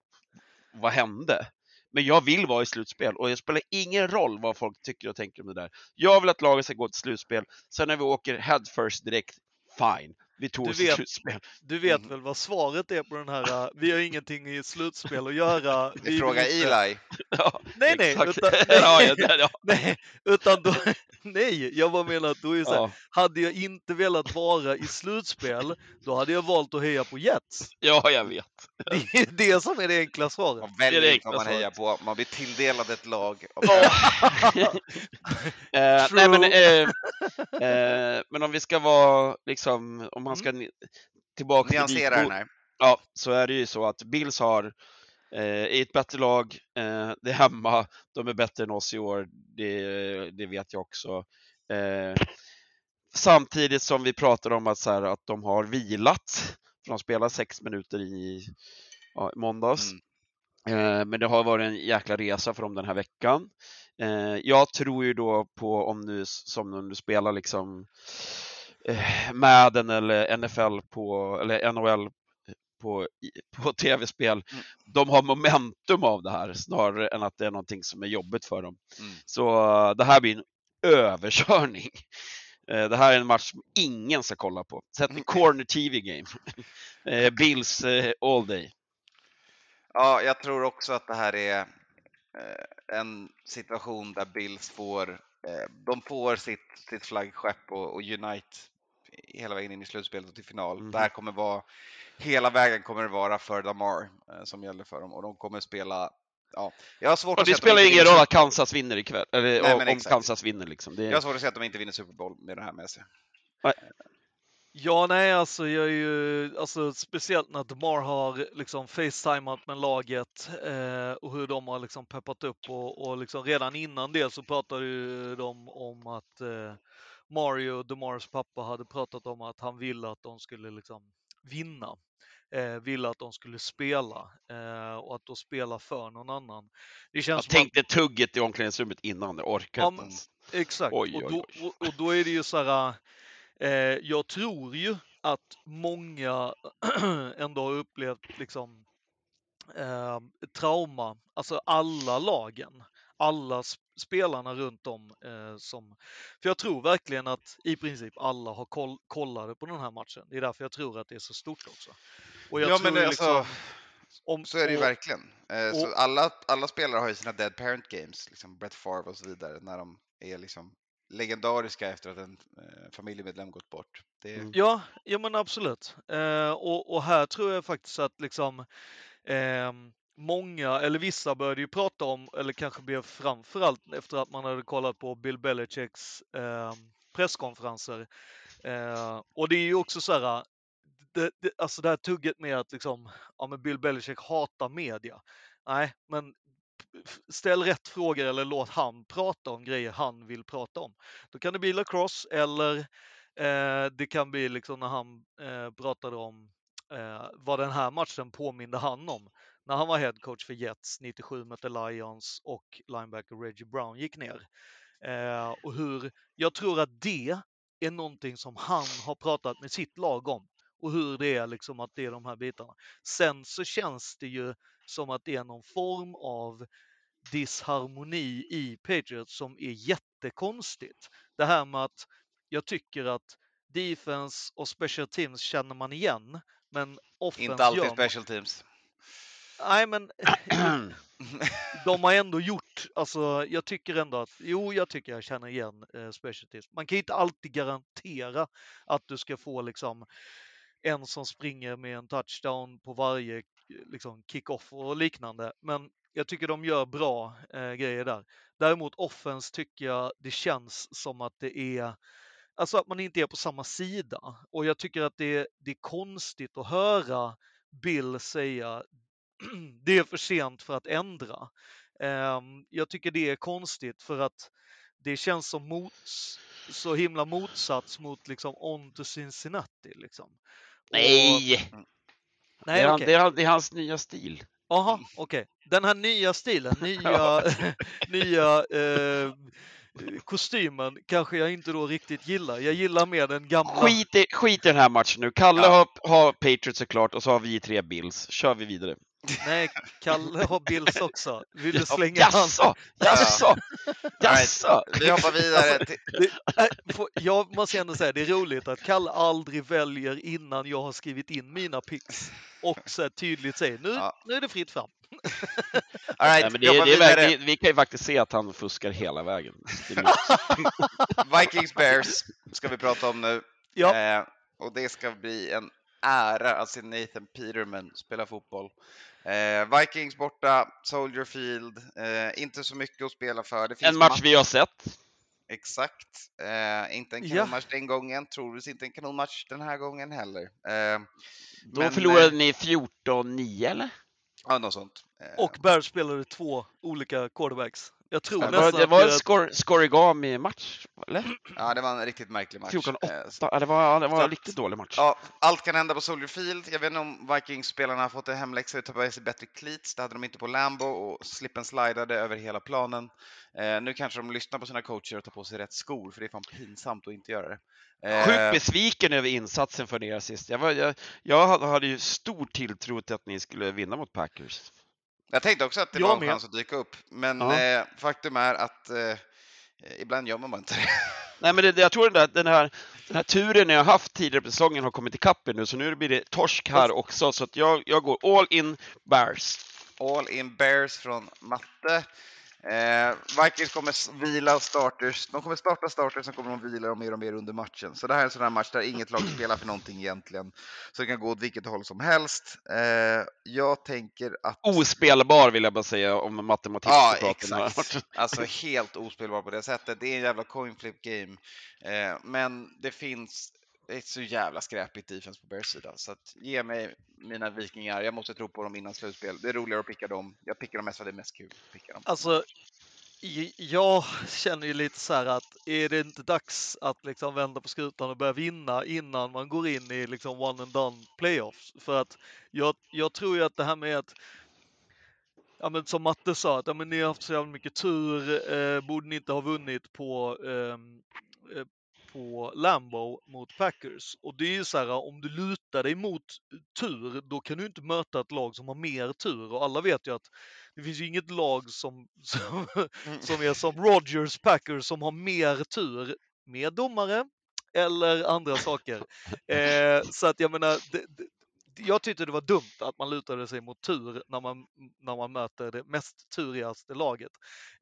vad hände? Men jag vill vara i slutspel och det spelar ingen roll vad folk tycker och tänker om det där. Jag vill att laget ska gå till slutspel. Sen när vi åker head first direkt, fine. Vi tog Du oss vet- slutspel. Du vet Mm. väl vad svaret är på den här, uh, vi har ingenting i slutspel att göra. <laughs> Vi frågar vill inte- Eli. <laughs> Ja, <laughs> Nej, nej, utan, ja. nej, utan då, nej, jag bara menar att då är det så här, Ja, hade jag inte velat vara i slutspel, då hade jag valt att heja på Jets. ja, jag vet. Det är det som är det enkla svaret. Man Det det väljer inte vad enkla man hejar på. Man blir tilldelad ett lag. Eh, nej, men, eh, eh, men om vi ska vara, liksom, om man ska ni- tillbaka till Nyansera den. Ja, så är det ju så att Bills har eh, ett bättre lag, eh, <laughs> det är hemma, de är bättre än oss i år, det, det vet jag också. Eh, samtidigt som vi pratar om att, så här, att de har vilat, för de spelar sex minuter i, ja, måndags. Mm. Eh, men det har varit en jäkla resa för dem den här veckan. Jag tror ju då på om nu, som om du spelar liksom eh, Madden eller NFL på, eller NHL på, på <laughs> tv-spel. Mm. De har momentum av det här snarare än att det är någonting som är jobbigt för dem. Mm. Så eh, det här blir en överkörning. <laughs> Eh, Det här är en match som ingen ska kolla på. Sätt en corner TV game. <laughs> Bills all day. Ja, jag tror också att det här är en situation där Bills får, de får sitt, sitt flaggskepp och, och Unite hela vägen in i slutspelet och till final. Mhm. Det här kommer vara, hela vägen kommer det vara för Damar eh, som gäller för dem och de kommer spela, ja, jag har svårt Och att det spelar ingen roll att Kansas vinner ikväll, eller Nej, om exakt. Kansas vinner liksom. Det Jag är, har svårt att se att de inte vinner Super Bowl med det här med sig. Ja, nej, alltså jag är ju, alltså speciellt när DeMar har liksom facetimat med laget eh, och hur de har liksom peppat upp och, och liksom redan innan det så pratade ju de om att eh, Mario, DeMars pappa, hade pratat om att han ville att de skulle liksom vinna. Eh, ville att de skulle spela eh, och att då spela för någon annan. Det jag känns att tänkte tugget i omklädningsrummet innan, jag orkar Ja, inte ens. Exakt, Oj, och, oj, då, oj. och, och då är det ju så här, eh, jag tror ju att många <clears throat> ändå har upplevt liksom eh, trauma, alltså alla lagen, alla sp- spelarna runt om eh, som, för jag tror verkligen att i princip alla har koll, kollade på den här matchen. Det är därför jag tror att det är så stort också. Och jag ja, tror men det, ju alltså, liksom, om, så är det ju och- verkligen. Eh, och- alla, alla spelare har ju sina dead parent games, liksom Brett Favre och så vidare, när de är liksom legendariska efter att en eh, familjemedlem gått bort. Det, Mm. Ja, ja men absolut. Eh, och, och här tror jag faktiskt att liksom ehm, många, eller vissa började ju prata om, eller kanske blev framförallt efter att man hade kollat på Bill Belichicks eh, presskonferenser. Eh, och det är ju också så här, det, det, alltså det här tugget med att liksom, ja men Bill Belichick hatar media. Nej, men ställ rätt frågor eller låt han prata om grejer han vill prata om. Då kan det bli lacrosse eller eh, det kan bli liksom när han eh, pratade om eh, vad den här matchen påminde han om. När han var head coach för Jets 97 mötte Lions och linebacker Reggie Brown gick ner. Eh, och hur, jag tror att det är någonting som han har pratat med sitt lag om och hur det är liksom att det är de här bitarna. Sen så känns det ju som att det är någon form av disharmoni i Patriots som är jättekonstigt. Det här med att jag tycker att defense och special teams känner man igen, men offense inte alltid gör man- special teams. Nej, men <clears throat> de har ändå gjort, alltså jag tycker ändå att, jo jag tycker jag känner igen eh, special teams. Man kan inte alltid garantera att du ska få liksom en som springer med en touchdown på varje liksom, kick-off och liknande. Men jag tycker de gör bra eh, grejer där. Däremot offense tycker jag det känns som att det är Alltså att man inte är på samma sida. Och jag tycker att det, det är konstigt att höra Bill säga <clears throat> det är för sent för att ändra. Ehm, Jag tycker det är konstigt för att det känns som mots, så himla motsats mot liksom on to Cincinnati. Liksom. Och- Nej! det, är, okej. det, är, det är hans nya stil. Jaha, okej. Den här nya stilen, <laughs> nya, <laughs> nya eh, kostymen kanske jag inte då riktigt gillar. Jag gillar mer den gamla. Skit i, skit i den här matchen nu. Kalle Ja. har, har Patriots såklart och så har vi tre Bills. Kör vi vidare. Nej, Kalle har Bills också. Vill du Ja, slänga han? Jaså? Jaså? Jaså? Vi hoppar vidare till... <laughs> Det, äh, får- jag måste ändå säga, det är roligt att Kalle aldrig väljer innan jag har skrivit in mina picks och så tydligt säger nu, Ja. nu är det fritt fram. All right, Nej, det, det verkligen, vi kan ju faktiskt se att han fuskar hela vägen. Det. <laughs> Vikings Bears ska vi prata om nu. Ja, Eh, och det ska bli en ära att se Nathan Peterman spela fotboll. Eh, Vikings borta, Soldier Field, eh, inte så mycket att spela för. Det finns en match vi har sett. Exakt. Eh, inte en Ja. kanonmatch den gången, troligtvis inte en kanonmatch den här gången heller. Eh, Då men, förlorade eh, ni 14-9 eller? Ja, något sånt. Eh, och Bears spelade två olika quarterbacks. Jag tror Det nästan var, det att var en det- scor- scorigami-match, eller? Ja, det var en riktigt märklig match. 14-8. Eh, Ja, det var, det var en riktigt dålig match. Ja, allt kan hända på Soldier Field. Jag vet inte om Vikings-spelarna har fått en hemläxa att ta med sig bättre cleats. Det hade de inte på Lambo och slippen slidade över hela planen. Eh, nu kanske de lyssnar på sina coacher och tar på sig rätt skor, för det är fan pinsamt att inte göra det. Eh, Sjukt besviken över insatsen för er sist. Jag, var, jag, jag hade- hade ju stor tilltro till att ni skulle vinna mot Packers. Jag tänkte också att det Jag var en chans att dyka upp, men Ja. eh, faktum är att eh, ibland gör man bara inte det. <laughs> Nej, men det, jag tror där, den, här, den här turen jag har haft tidigare på säsongen har kommit ikapp nu, så nu blir det torsk här också. Så att jag, jag går all in Bears. All in Bears från matte. Eh, Vikings kommer vila starters. De kommer starta starters, sen kommer de vila dem mer och mer under matchen. Så det här är en sån här match där inget lag spelar för någonting egentligen. Så det kan gå åt vilket håll som helst. Eh, jag tänker att... Ospelbar vill jag bara säga om matematik. Ja, exakt. Alltså helt ospelbar på det sättet. Det är en jävla coin flip game. Eh, men det finns det ett så jävla skräpigt defense på Bears sida. Så att ge mig mina vikingar. Jag måste tro på dem innan slutspel. Det är roligare att picka dem. Jag pickar dem mest för att det är mest kul att picka dem. Alltså, jag känner ju lite så här att är det inte dags att liksom vända på skutan och börja vinna innan man går in i liksom one and done playoffs? För att jag, jag tror ju att det här med att Ja men som Matte sa, att ja, men ni har haft så jävla mycket tur, eh, borde ni inte ha vunnit på, ehm, eh, på Lambo mot Packers. Och det är ju så här, om du lutar dig mot tur, då kan du inte möta ett lag som har mer tur. Och alla vet ju att det finns ju inget lag som, <laughs> som, som är som Rogers Packers som har mer tur med domare eller andra saker. <laughs> Eh, så att jag menar, det, det, jag tyckte det var dumt att man lutade sig mot tur när man, när man möter det mest turigaste laget.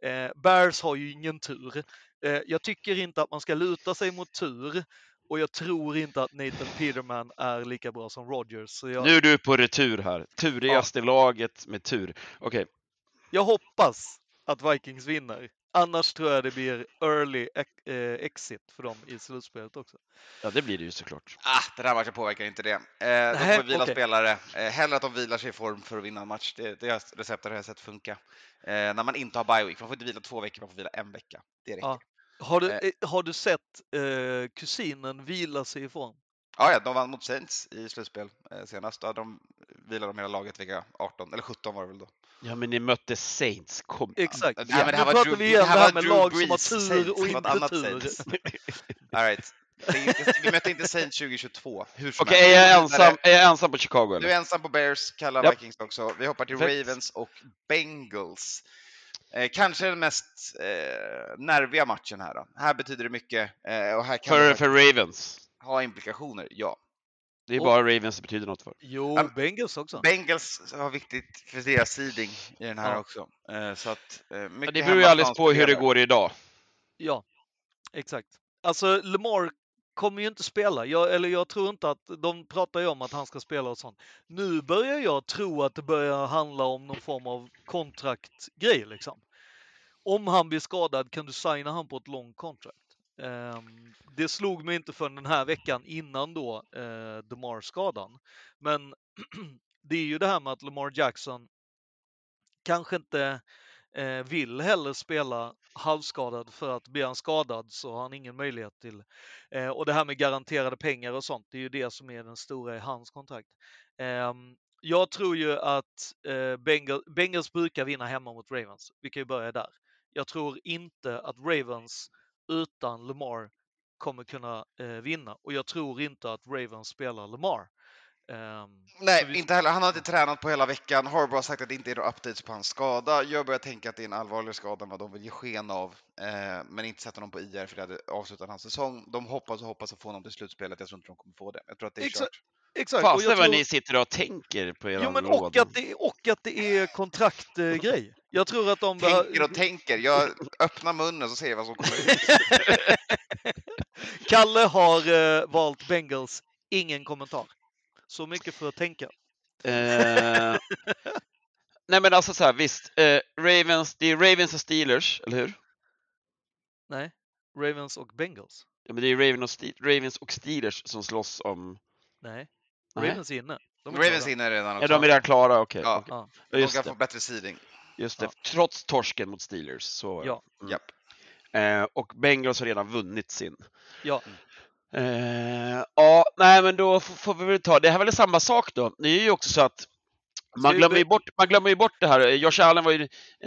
Eh, Bears har ju ingen tur. Eh, jag tycker inte att man ska luta sig mot tur och jag tror inte att Nathan Peterman är lika bra som Rodgers. Så jag, Nu är du på retur här. Turigaste laget med tur. Okej, jag hoppas att Vikings vinner. Annars tror jag det blir early eh, exit för dem i slutspelet också. ja det blir det ju såklart. Ah, den här matchen påverkar inte det. Eh, de får vila okej. spelare. Eh, hellre att de vilar sig i form för att vinna en match. Det, det receptet har jag sett funka. Eh, när man inte har bye week. Man får inte vila två veckor, man får vila en vecka. Det räcker. Ja. Ja, Har du, Eh. eh, har du sett eh, kusinen vila sig ifrån? ja, de vann mot Saints i slutspel eh, senast. Då de vilade de hela laget vecka 18, eller 17 var det väl då. Ja, men ni mötte Saints. Kom. Exakt. Nej, men det här nu var pratar Drew- vi igen det här här med Drew lag som har Brees tur och inte annat tur. <laughs> All right. Vi mötte inte Saints 2022. Hur som Okej, helst. är, jag ensam, är jag ensam på Chicago Du eller? är ensam på Bears, kallar Japp. Vikings också. Vi hoppar till. Ravens och Bengals. Eh, kanske den mest eh, nerviga matchen här. Då. Här betyder det mycket eh, och här kan För, det för Ravens. ha implikationer, ja. Det är Och- bara Ravens det betyder något för. Jo, Ja, Bengals också. Bengals har viktigt för deras seeding i den här Ja. också. Eh, så att, eh, mycket det beror ju alldeles på hur det går idag. Ja, exakt. Alltså Lamar kommer ju inte spela. Jag, eller jag tror inte att, de pratar ju om att han ska spela och sånt. Nu börjar jag tro att det börjar handla om någon form av kontraktgrej liksom. Om han blir skadad kan du signa han på ett långt kontrakt. Ehm, det slog mig inte förrän den här veckan innan då uh, DeMar-skadan. Men <clears throat> det är ju det här med att Lamar Jackson kanske inte eh, vill heller spela halvskadad för att blir han skadad så har han ingen möjlighet till. Eh, och det här med garanterade pengar och sånt, det är ju det som är den stora i hans kontrakt. Eh, jag tror ju att eh, Bengals brukar vinna hemma mot Ravens. Vi kan ju börja där. Jag tror inte att Ravens utan Lamar kommer kunna eh, vinna och jag tror inte att Ravens spelar Lamar. Ehm, Nej, vi- inte heller. Han har inte tränat på hela veckan. Harbaugh har sagt att det inte är några updates på hans skada. Jag börjar tänka att det är en allvarligare skada än vad de vill ge sken av. Eh, men inte sätta honom på IR för det hade avslutat hans säsong. De hoppas och hoppas att få honom till slutspelet. Jag tror inte de kommer få det. Jag tror att det är Exakt. kört. Exakt. och jag Fasen vad tror- ni sitter och tänker på era Jo, men och att, det, och att det är kontraktgrej. Jag tror att de Tänker och tänker. Jag öppnar munnen så ser jag vad som kommer ut. <laughs> Kalle har eh, valt Bengals, ingen kommentar. Så mycket för att tänka. Eh, <laughs> nej men alltså så här, visst. Eh, Ravens, det är Ravens och Steelers, eller hur? Nej, Ravens och Bengals. Ja, men det är Ravens och, Ste- Ravens och Steelers som slåss om... Nej, Nej. Ravens är inne. De är Ravens klara. inne redan Ja, de är redan klara, okej. Ja. okej. Ja. De Just kan det, få bättre seeding. just det. Ja. Trots torsken mot Steelers, så. Ja. Mm. Japp. Eh, och Bengals har redan vunnit sin. Ja. Eh, ja, nej men då får vi väl ta, det här är väl samma sak då. Det är ju också så att man glömmer, ju bort, man glömmer ju bort det här. Josh Allen var ju,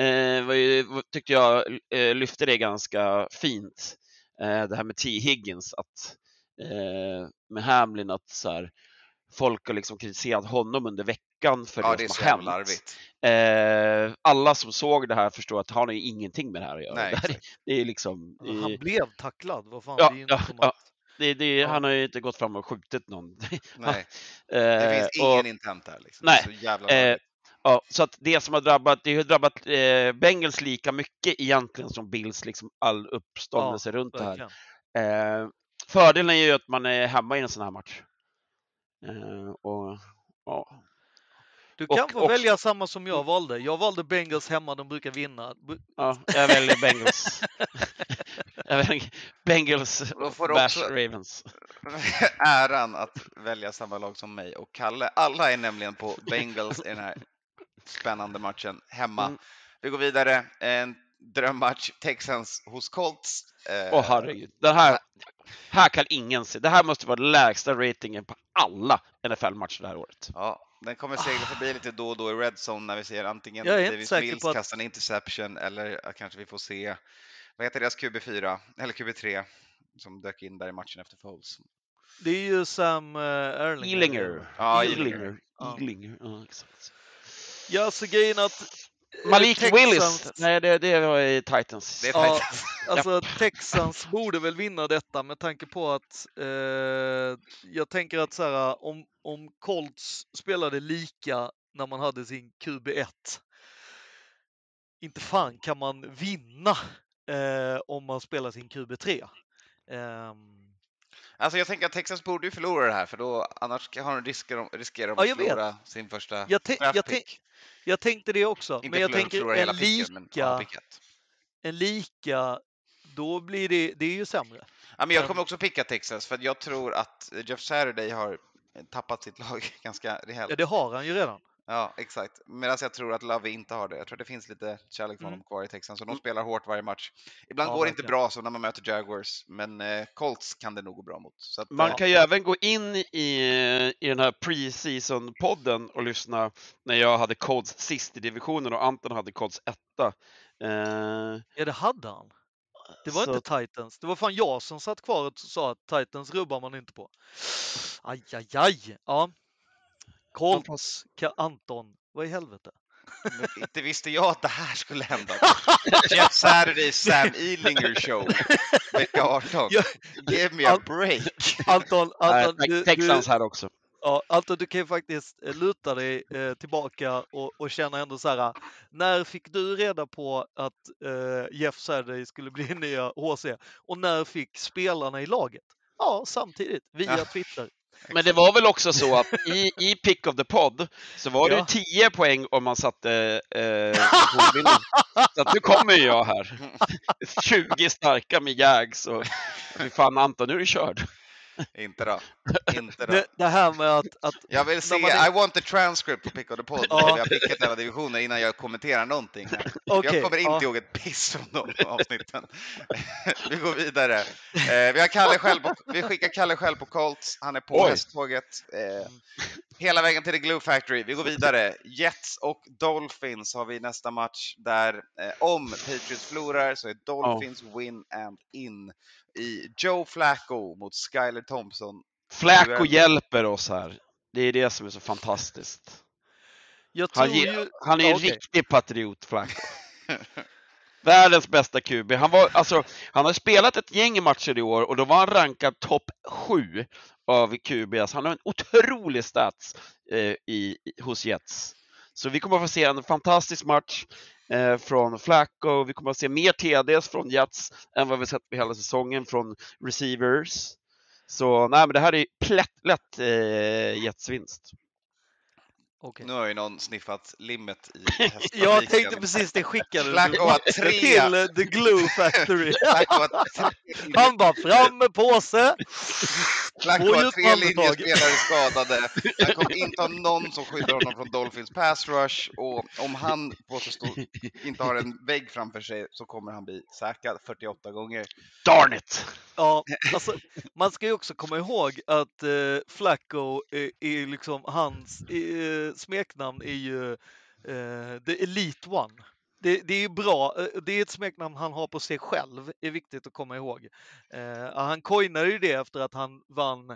eh, var ju tyckte jag, eh, lyfte det ganska fint. Eh, det här med T. Higgins, att eh, med Hamlin, att så här, folk har liksom kritiserat honom under veckan för Ja, det, det som har hänt. larvigt. Eh, alla som såg det här förstår att han har ju ingenting med det här att göra. Nej, det, här, är- exakt. det är liksom... Alltså, Han i- blev tacklad. Vad fan, Ja, det är ja, ja. att... det, det, Ja. Han har ju inte gått fram och skjutit någon. <laughs> Nej, Eh, det finns och- ingen intent där. Liksom. Nej, så jävla eh. Ja, så att det som har drabbat, det har drabbat eh, Bengals lika mycket egentligen som Bills, liksom all uppståndelse runt det här. Eh, fördelen är ju att man är hemma i en sån här match. Eh, och, ja. Du kan Och- få och- välja samma som jag valde. Jag valde Bengals hemma, de brukar vinna. Ja, jag väljer Bengals. <laughs> Bengals Då får bash också- Ravens. <laughs> äran att välja samma lag som mig och Kalle. Alla är nämligen på Bengals i den här spännande matchen hemma. Mm. Vi går vidare. En drömmatch. Texans hos Colts. Eh, Åh herregud. Det här, här kan ingen se. Det här måste vara lägsta ratingen på alla NFL-matcher det här året. Ja, den kommer segla förbi lite då och då i Red Zone när vi ser antingen Davis Mills att- kasta en interception eller att kanske vi får se, vad heter deras QB4, eller QB3, som dök in där i matchen efter Foles. Det är ju Sam uh, Erlinger. Ealinger. Ja, Ealinger. Ja. Ealinger. Ja, exakt. Ja, så grejen att... eh, Malik Texans- Willis. Nej, det, det var i Titans. Det är Ja, Titans. <laughs> Alltså Texans borde väl vinna detta med tanke på att eh, jag tänker att så här, om, om Colts spelade lika när man hade sin QB1. Inte fan kan man vinna eh, om man spelar sin QB3. Ehm, Alltså jag tänker att Texas borde ju förlora det här för då annars har de risker, riskerar de Ja, att jag vet. förlora sin första Jag te- jag jag tänkte det också, Inte men jag förlora, tänker förlora en picken, lika, alla picket. en lika, då blir det, det är ju sämre. Ja, men jag kommer också picka Texas för jag tror att Jeff Saturday har tappat sitt lag <laughs> ganska rejält. Ja, det har han ju redan. Ja, exakt. Medan jag tror att Love inte har det. Jag tror det finns lite kärlek från Mm. honom kvar i Texas, så de spelar hårt varje match. Ibland Ja, går det inte bra så när man möter Jaguars, men eh, Colts kan det nog gå bra mot. Så att, Man eh, kan ju även gå in i, i den här pre-season-podden och lyssna när jag hade Colts sist i divisionen och Anton hade Colts etta. Eh, Ja, det hade han. Det var så- inte Titans. Det var fan jag som satt kvar och sa att Titans rubbar man inte på. Aj, aj, aj. Ja. Colts, Anton. Vad i helvete? men inte visste jag att det här skulle hända. <laughs> Jeff Saturday, Sam Ealinger show, vecka 18. Ja. Give me a break. Anton, <laughs> Anton, du, du, Texans här också. ja, Anton, du kan ju faktiskt eh, luta dig eh, tillbaka och, och känna ändå så här. När fick du reda på att eh, Jeff Saturday skulle bli <laughs> nya HC? Och när fick spelarna i laget? Ja, samtidigt, via Ja. Twitter. Men det var väl också så att i, i Pick of the Pod så var det Ja. ju 10 poäng om man satte eh. Så att nu kommer jag här. <laughs> 20 starka med Jags och fy fan Anton, nu är du körd. Inte då. Inte då. Det, det här med att, att Jag vill se, man I want the transcript på Pick of the Pod. Ja. Vi har pickat alla divisioner innan jag kommenterar någonting. Här. Okej, jag kommer inte ja. ihåg ett piss från de avsnitten. <laughs> vi går vidare. Eh, vi, har Kalle själv på, vi skickar Kalle själv på Colts. Han är på Oj. hästtåget. Eh, hela vägen till The Glue Factory. Vi går vidare. Jets och Dolphins har vi nästa match där eh, om Patriots förlorar så är Dolphins win and in i Joe Flacco mot Skyler Thompson. Flacco hjälper oss här. Det är det som är så fantastiskt. Han, ju... han är en okej. riktig patriot, Flacco. <laughs> Världens bästa QB. Han, var, alltså, han har spelat ett gäng matcher i år och då var han rankad topp 7 av QBs. Han har en otrolig stats eh, i, hos Jets. Så vi kommer att få se en fantastisk match eh, från Flacco. Vi kommer att se mer TDs från Jets än vad vi sett på hela säsongen från receivers. Så nej, men det här är plätt, lätt eh, Jets vinst. Okej. Nu har ju någon sniffat limmet i <laughs> hästfabriken. Jag tänkte precis det skickade du <laughs> till The Glue Factory. <laughs> Han bara fram med påse. Har ut tre linjespelare skadade. Han kommer inte ha någon som skyddar honom från Dolphins pass rush och om han på så stor, inte har en vägg framför sig så kommer han bli säkrad 48 gånger. Darn it! Ja, alltså, man ska ju också komma ihåg att eh, Flacco är, är liksom hans eh, smeknamn är ju eh, The Elite One. Det, det är bra. eh, Det är ett smeknamn han har på sig själv, är viktigt att komma ihåg. Eh, han coinade ju det efter att han vann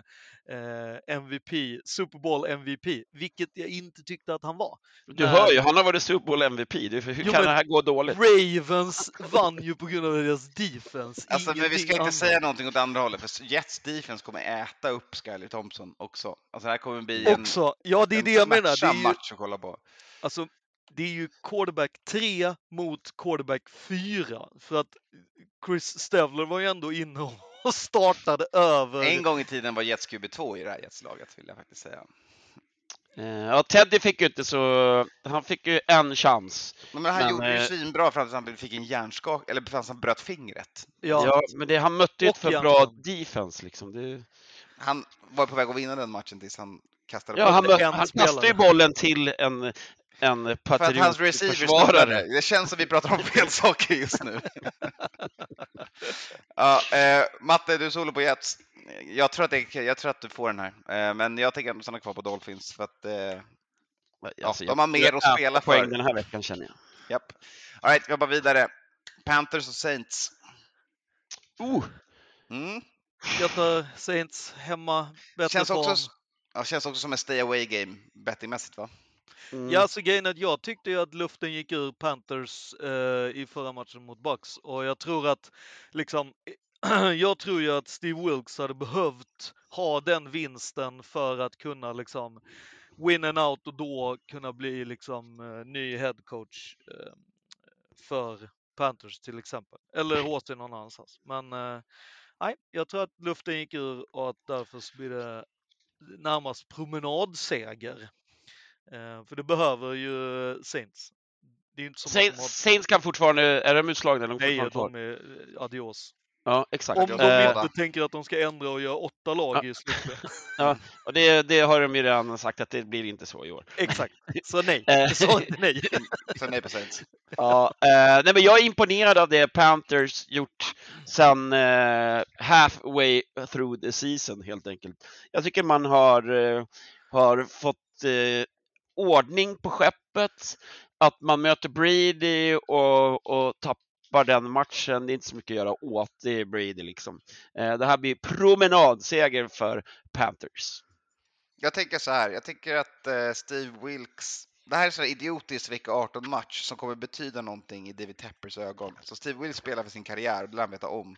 eh, MVP, Super Bowl MVP, vilket jag inte tyckte att han var. Du Nej. hör ju, han har varit Super Bowl MVP. Hur Jo, kan men- det här gå dåligt? Ravens vann ju på grund av deras defense. Alltså, men vi ska inte annat. säga någonting åt andra hållet för Jets defense kommer äta upp Skyler Thompson också. Alltså det här kommer bli en, Också, ja det är en det jag menar. Det är ju, match att kolla på. Alltså, det är ju quarterback 3 mot quarterback 4. För att Chris Stevler var ju ändå inne och <laughs> startade över... En gång i tiden var Jets QB2 i det här Jets-laget vill jag faktiskt säga. Eh, Ja, Teddy fick ju inte så... Han fick ju en chans. Men han Men, gjorde ju eh, svinbra fram tills han fick en hjärnskak, eller fram tills han bröt fingret. Ja, Ja, men det, han mötte ju ett för bra defense liksom. Det, Han var på väg att vinna den matchen tills han kastade ja, bollen. han, han spelare. kastade ju bollen till en, en patriotförsvarare. Det känns som vi pratar om fel saker just nu. <laughs> ja, eh, Matte, du solo på Jets. Jag tror, att det, jag tror att du får den här, eh, men jag tänker ändå stanna kvar på Dolphins för att eh, Alltså, de har mer att spela poäng för. den här veckan känner jag. Japp. All right, vi hoppar vidare. Panthers och Saints. Oh, Mm. jag tar Saints hemma, bättre Känns, form. också, ja, känns också som en stay away game bettingmässigt va? Mm. Ja, alltså grejen att jag tyckte ju att luften gick ur Panthers eh, i förra matchen mot Bucks och jag tror att liksom <clears throat> jag tror ju att Steve Wilkes hade behövt ha den vinsten för att kunna liksom win and out och då kunna bli liksom eh, ny head coach eh, för Panthers till exempel. Eller HC någon annanstans. Men eh, nej, jag tror att luften gick ur och att därför blir det närmast promenadseger. Eh, för det behöver ju Saints. Det är inte som att de Saints, har... Saints kan fortfarande, är de utslagna? De Nej, de är eh, adios. Ja, exakt. Om de inte tänker att de ska ändra och göra åtta lag i slutet. <laughs> och det, det har de ju redan sagt att det blir inte så i år. Exakt. <laughs> Så nej. Eh. Så nej. <laughs> Så nej på Saints. Ja, eh, nej men jag är imponerad av det Panthers gjort sen eh, halfway through the season helt enkelt. Jag tycker man har, har fått ordning på skeppet, att man möter Brady och, och tappar den matchen. Det är inte så mycket att göra åt, det är Brady liksom. Eh, det här blir promenadseger för Panthers. Jag tänker så här, jag tänker att eh, Steve Wilkes, det här är sådär idiotisk vecka 18 match som kommer betyda någonting i David Teppers ögon. Så Steve Wills spelar för sin karriär och det lär han veta om.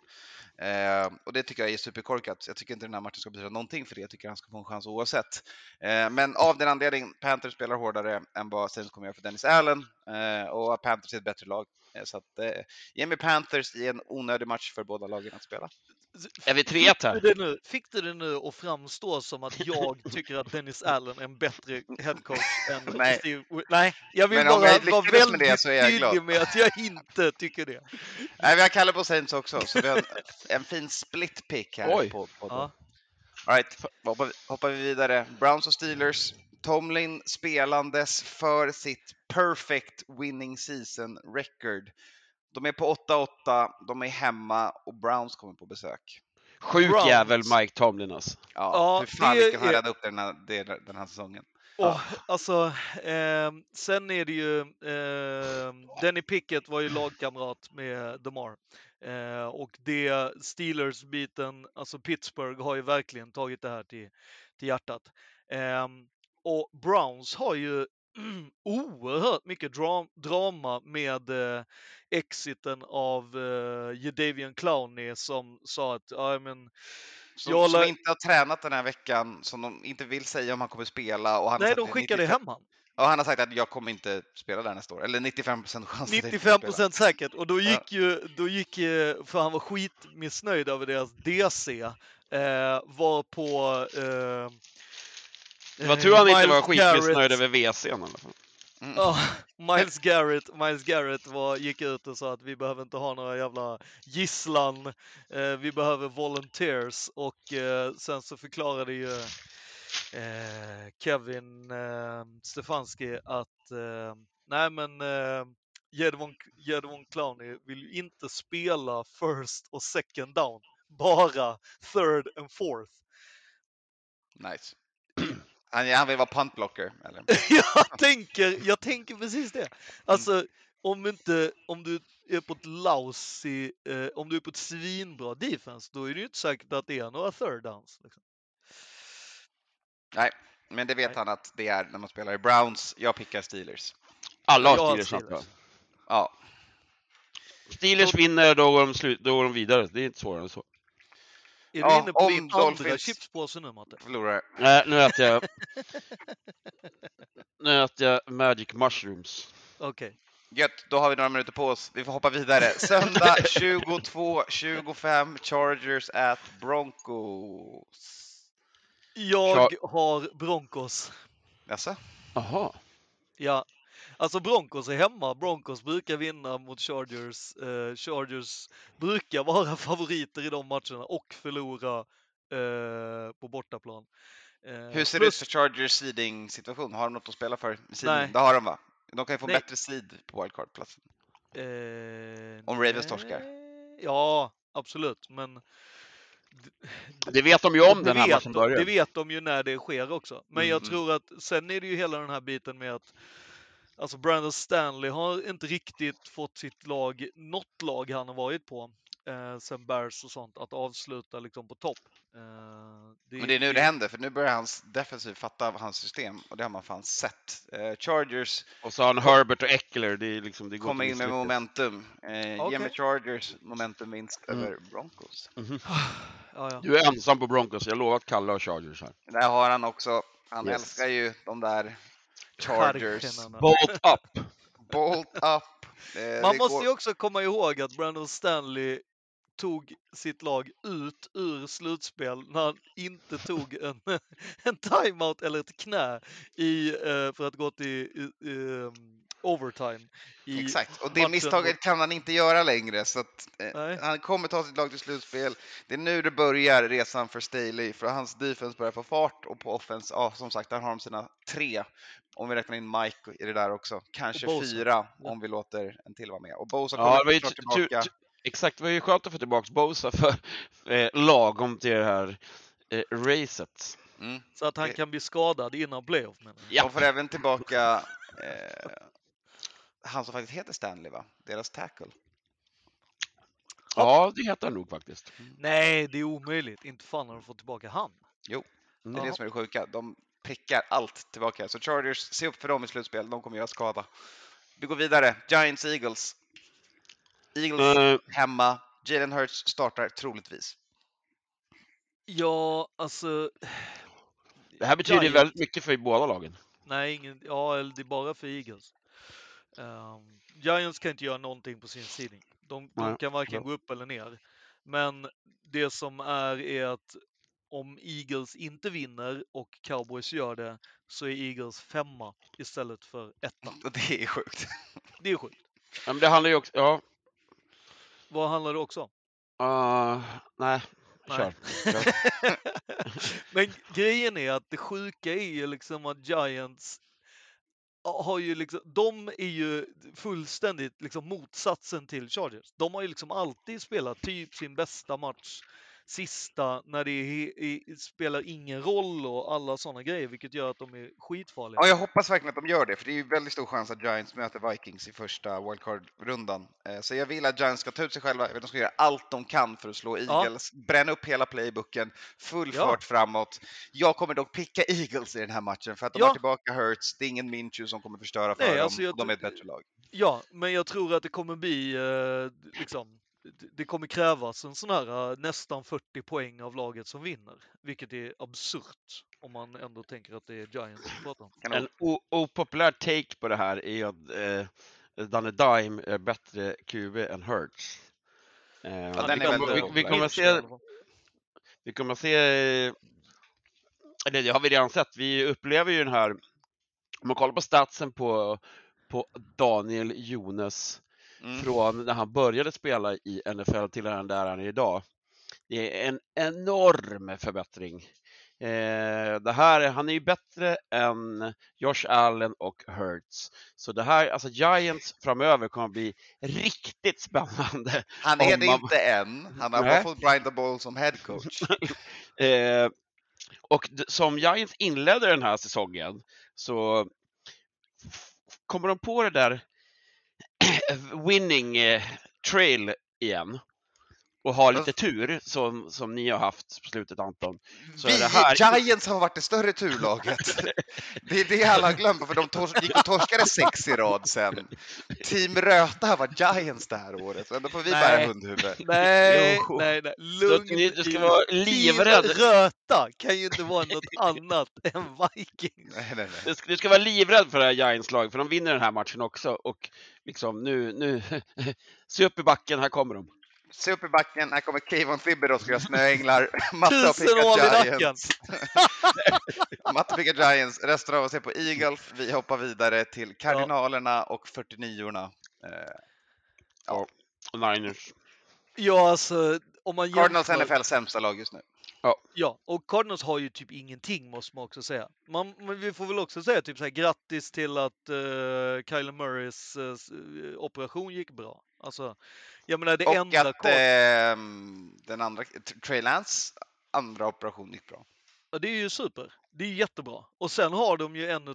Eh, och det tycker jag är superkorkat. Jag tycker inte den här matchen ska betyda någonting för det. Jag tycker han ska få en chans oavsett. Eh, men av den anledningen, Panthers spelar hårdare än vad Saints kommer göra för Dennis Allen eh, och Panthers är ett bättre lag. Eh, så att, eh, ge mig Panthers i en onödig match för båda lagen att spela. Är vi 3-1 Fick här? du, det nu, fick du det nu att framstå som att jag <laughs> tycker att Dennis Allen är en bättre headcoach än <laughs> Nej. Steve Nej, jag vill Men om bara jag vara lyckades med det väldigt så är jag tydlig glad. med att jag inte tycker det. <laughs> Nej, vi har Kalle på Saints också, så vi har en, en fin split pick här. Oj. På, på Ja. All right, hoppar, vi- hoppar vi vidare. Browns och Steelers. Tomlin spelandes för sitt perfect winning season record. De är på 8-8, de är hemma och Browns kommer på besök. Sjuk Browns. jävel Mike Tomlin alltså. Ja, Ja, hur fan det vilken han är- räddade upp den här, den här säsongen. Och, alltså, ehm, sen är det ju, ehm, Denny Pickett var ju lagkamrat med DeMar. Eh, och det Steelers-biten, alltså Pittsburgh har ju verkligen tagit det här till, till hjärtat. Ehm, och Browns har ju oerhört mycket dra drama med eh, exiten av eh, Jadavian Clowney som sa att ja, men, Som, Jag som inte har tränat den här veckan, som de inte vill säga om han kommer spela. Och han nej, de skickade 95 hem han. Ja, han har sagt att jag kommer inte spela där nästa år. Eller 95 chans att jag inte 95 spelar. procent säkert och då Ja. gick ju, då gick, för han var skitmissnöjd över deras DC, eh, var på eh, Det var tur han inte var skitmissnöjd över WC'n i alla fall. Mm. Ja, Miles Garrett, Miles Garrett var, gick ut och sa att vi behöver inte ha några jävla gisslan, eh, vi behöver volunteers och eh, sen så förklarade ju eh, Kevin eh, Stefanski att eh, nej men eh, Jedvon, Jedvon Clowney vill ju inte spela first och second down, bara third and fourth. Nice. Han, han vill vara puntblocker, eller? <laughs> jag, tänker, jag tänker precis det. Alltså, om, inte, om du är på ett lousy, eh, om du är på ett svinbra defense, då är det ju inte säkert att det är några third downs. Liksom. Nej, men det vet Nej. han att det är när man spelar i Browns. Jag pickar Steelers. Alla har Steelers. Steelers. Ja. Steelers vinner, då går, de slut, då går de vidare. Det är inte svårare än så. Är Ja, du inne på din andra chipspåse nu, Matte? förlorar. Nej, nu äter jag... <laughs> nu äter jag Magic Mushrooms. Okej. Gött, då har vi några minuter på oss. Vi får hoppa vidare. Söndag <laughs> 22-25 Chargers at Broncos. Jag har Broncos. Jaså? Jaha. Ja, alltså Broncos är hemma. Broncos brukar vinna mot Chargers. Eh, Chargers brukar vara <laughs> favoriter i de matcherna och förlora eh, på bortaplan. Eh, Hur ser det ut plus- för Chargers seeding situation? Har de något att spela för? seeding? Nej. Det har de va? De kan ju få Nej. bättre seed på wildcard-platsen. Eh, Om Ravens torskar. Ja, absolut, men Det vet de ju om det, den här matchen de, börjar. det vet de ju när det sker också. Men jag Mm. tror att sen är det ju hela den här biten med att Alltså Brandon Stanley har inte riktigt fått sitt lag, något lag han har varit på, eh, sen Bears och sånt, att avsluta liksom på topp. Eh, Men det är nu det händer, för nu börjar hans defensiv fatta hans system och det har man fan sett. Eh, Chargers Och så har han Herbert och Eckler. Det, är liksom, det går kommer in med momentum. Eh, Ge Okej. mig Chargers momentumvinst Mm. över Broncos. <sighs> Ja, ja. Du är ensam på Broncos. Jag lovar att Kalle har Chargers här. Där har han också. Han Yes. älskar ju de där Chargers. Bolt up! Bolt up. Eh, Man måste går- ju också komma ihåg att Brandon Stanley tog sitt lag ut ur slutspel när han inte tog en, <laughs> en timeout eller ett knä i, eh, för att gå till i, ehm, overtime. I, Exakt, och det matchen misstaget kan han inte göra längre. Så att, eh, han kommer ta sitt lag till slutspel. Det är nu det börjar resan för Staley, för hans defense börjar få fart och på offense, ja som sagt, där har de sina tre. Om vi räknar in Mike i det där också. Kanske fyra Ja. om vi låter en till vara med. Och Bosa Ja, kommer det var ju tillbaka. Exakt, det var ju skönt att få tillbaka Bosa för <laughs> eh, lagom till det här eh, racet. Mm. Så att han det- kan bli skadad innan playoff menar jag. Ja. De får även tillbaka eh, han som faktiskt heter Stanley, va? Deras tackle. Ja, det heter han nog faktiskt. Nej, det är omöjligt. Inte fan har de fått tillbaka han. Det är Jaha. det som är det sjuka. De prickar allt tillbaka. Så Chargers, se upp för dem i slutspel. De kommer göra skada. Vi går vidare. Giants Eagles. Eagles Eh, hemma. Jalen Hurts startar troligtvis. Ja, alltså... det här betyder Giants- väldigt mycket för båda lagen. Nej, ingen, ja, eller det är bara för Eagles. Ehm, Giants kan inte göra någonting på sin sidning. De, de kan varken ja. gå upp eller ner. Men det som är är att om Eagles inte vinner och Cowboys gör det så är Eagles femma istället för etta. <laughs> Det är sjukt. Det är sjukt. Ja, men det handlar ju också... Ja, Vad handlar det också om? uh, nej, kör. kör. <laughs> Men grejen är att det sjuka är ju liksom att Giants har ju liksom, de är ju fullständigt liksom motsatsen till Chargers. De har ju liksom alltid spelat typ sin bästa match sista när det är, spelar ingen roll och alla sådana grejer, vilket gör att de är skitfarliga. Ja, jag hoppas verkligen att de gör det, för det är ju väldigt stor chans att Giants möter Vikings i första wildcard-rundan. Eh, Så jag vill att Giants ska ta ut sig själva, de ska göra allt de kan för att slå Ja. Eagles, bränna upp hela playbooken, full Ja. fart framåt. Jag kommer dock picka Eagles i den här matchen, för att de Ja. har tillbaka Hurts, det är ingen Minshew som kommer förstöra för Nej, dem, alltså de är ett bättre lag. Ja, men jag tror att det kommer bli eh, liksom det- kommer krävas en sån här eh, nästan 40 poäng av laget som vinner, vilket är absurt om man ändå tänker att det är Giants vi pratar om. En opopulär take på det här är att eh, Danny Dime är bättre QB än Hurts. Eh, den vi, är kommer, vi, vi kommer att se, vi kommer att se, eller det har vi redan sett, vi upplever ju den här, om man kollar på statsen på, på Daniel Jones Mm. från när han började spela i NFL till den där han är idag. Det är en enorm förbättring. Eh, det här, är- han är ju bättre än Josh Allen och Hurts. Så det här, alltså Giants framöver kommer att bli riktigt spännande. <laughs> Han är det man- inte än, han har bara fått Brian Ball som head coach. <laughs> Eh, och som Giants inledde den här säsongen så kommer de på det där <clears throat> winning eh, trail igen och har lite tur som, som ni har haft på slutet Anton. Så Vi, är det här- Giants har varit det större turlaget. Det är det alla glömt, för de tors- gick och torskade sex i rad sen. Team Röta har varit Giants det här året, ändå får vi Nej. bära hundhuvud. Nej, Jo. nej, nej. Lugn. du ska Team- vara Team livrädd. Röta kan ju inte vara något <laughs> annat än Vikings. Nej, nej, nej. Du ska, du ska vara livrädd för det här Giants-lag, för de vinner den här matchen också. Och liksom nu, nu, <laughs> se upp i backen, här kommer de. Se upp i backen, här kommer Kayvon Thibodeau ska göra snöänglar. <laughs> Matte pickat nacken. <laughs> Giants. Matte pickar Giants, resten av oss är på Eagles. Vi hoppar vidare till Kardinalerna och 49orna. Eh, Och Niners. Ja, alltså om man Cardinals jämför... NFLs sämsta lag just nu. Ja, och Cardinals har ju typ ingenting måste man också säga. Man, men vi får väl också säga typ så här grattis till att uh, Kyler Murrays eh, operation gick bra. Alltså, jag menar det Och enda att Card- ehm, den andra, Trey Lance andra operation gick bra. Ja, det är ju super. Det är jättebra. Och sen har de ju en av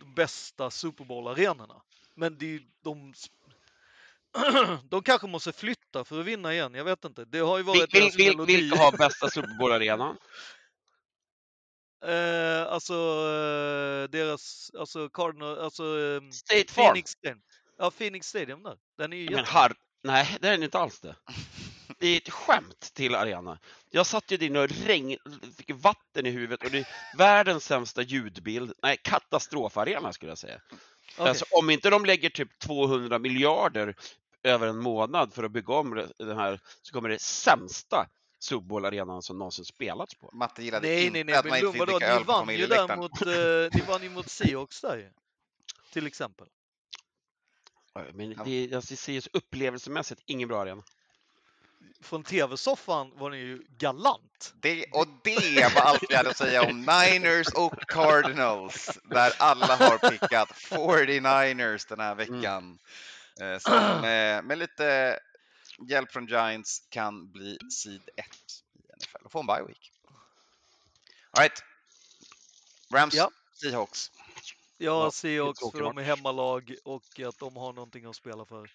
de bästa Super Bowl-arenorna. Men det är de... <clears throat> de kanske måste flytta för att vinna igen. Jag vet inte. Det har ju Vil, varit vil, vil, melodi. vilka har bästa Super Bowl-arenan? <laughs> Eh, alltså eh, deras, alltså Cardinal, alltså eh, State Farm. Phoenix. Ja, Phoenix Stadium där. Den är ju Men har... Nej, det är den inte alls det. <laughs> Det är ett skämt till arena. Jag satt ju där och regn... fick vatten i huvudet och det är världens sämsta ljudbild. Nej, katastrofarena skulle jag säga. Okej. Alltså, om inte de lägger typ 200 miljarder över en månad för att bygga om den här så kommer det sämsta Subbowl-arenan som någonsin spelats på. Matte gillade Nej, inte nej, nej, att man inte fick dricka Ni öl på vann ju där familjeläktaren. mot, eh, ni vann ju mot Seahawks där ju. Till exempel. Men Ja. det, alltså, det ser ju så upplevelsemässigt ingen bra arena. Från tv-soffan var ni ju galant. Det, och det var allt vi hade att säga om Niners och Cardinals, där alla har pickat 49ers den här veckan. Eh, Som med lite hjälp från Giants kan bli seed 1 i NFL och få en bye week. All right. Rams, Ja. Seahawks. Ja, Seahawks tråkig för de är hemmalag och att de har någonting att spela för.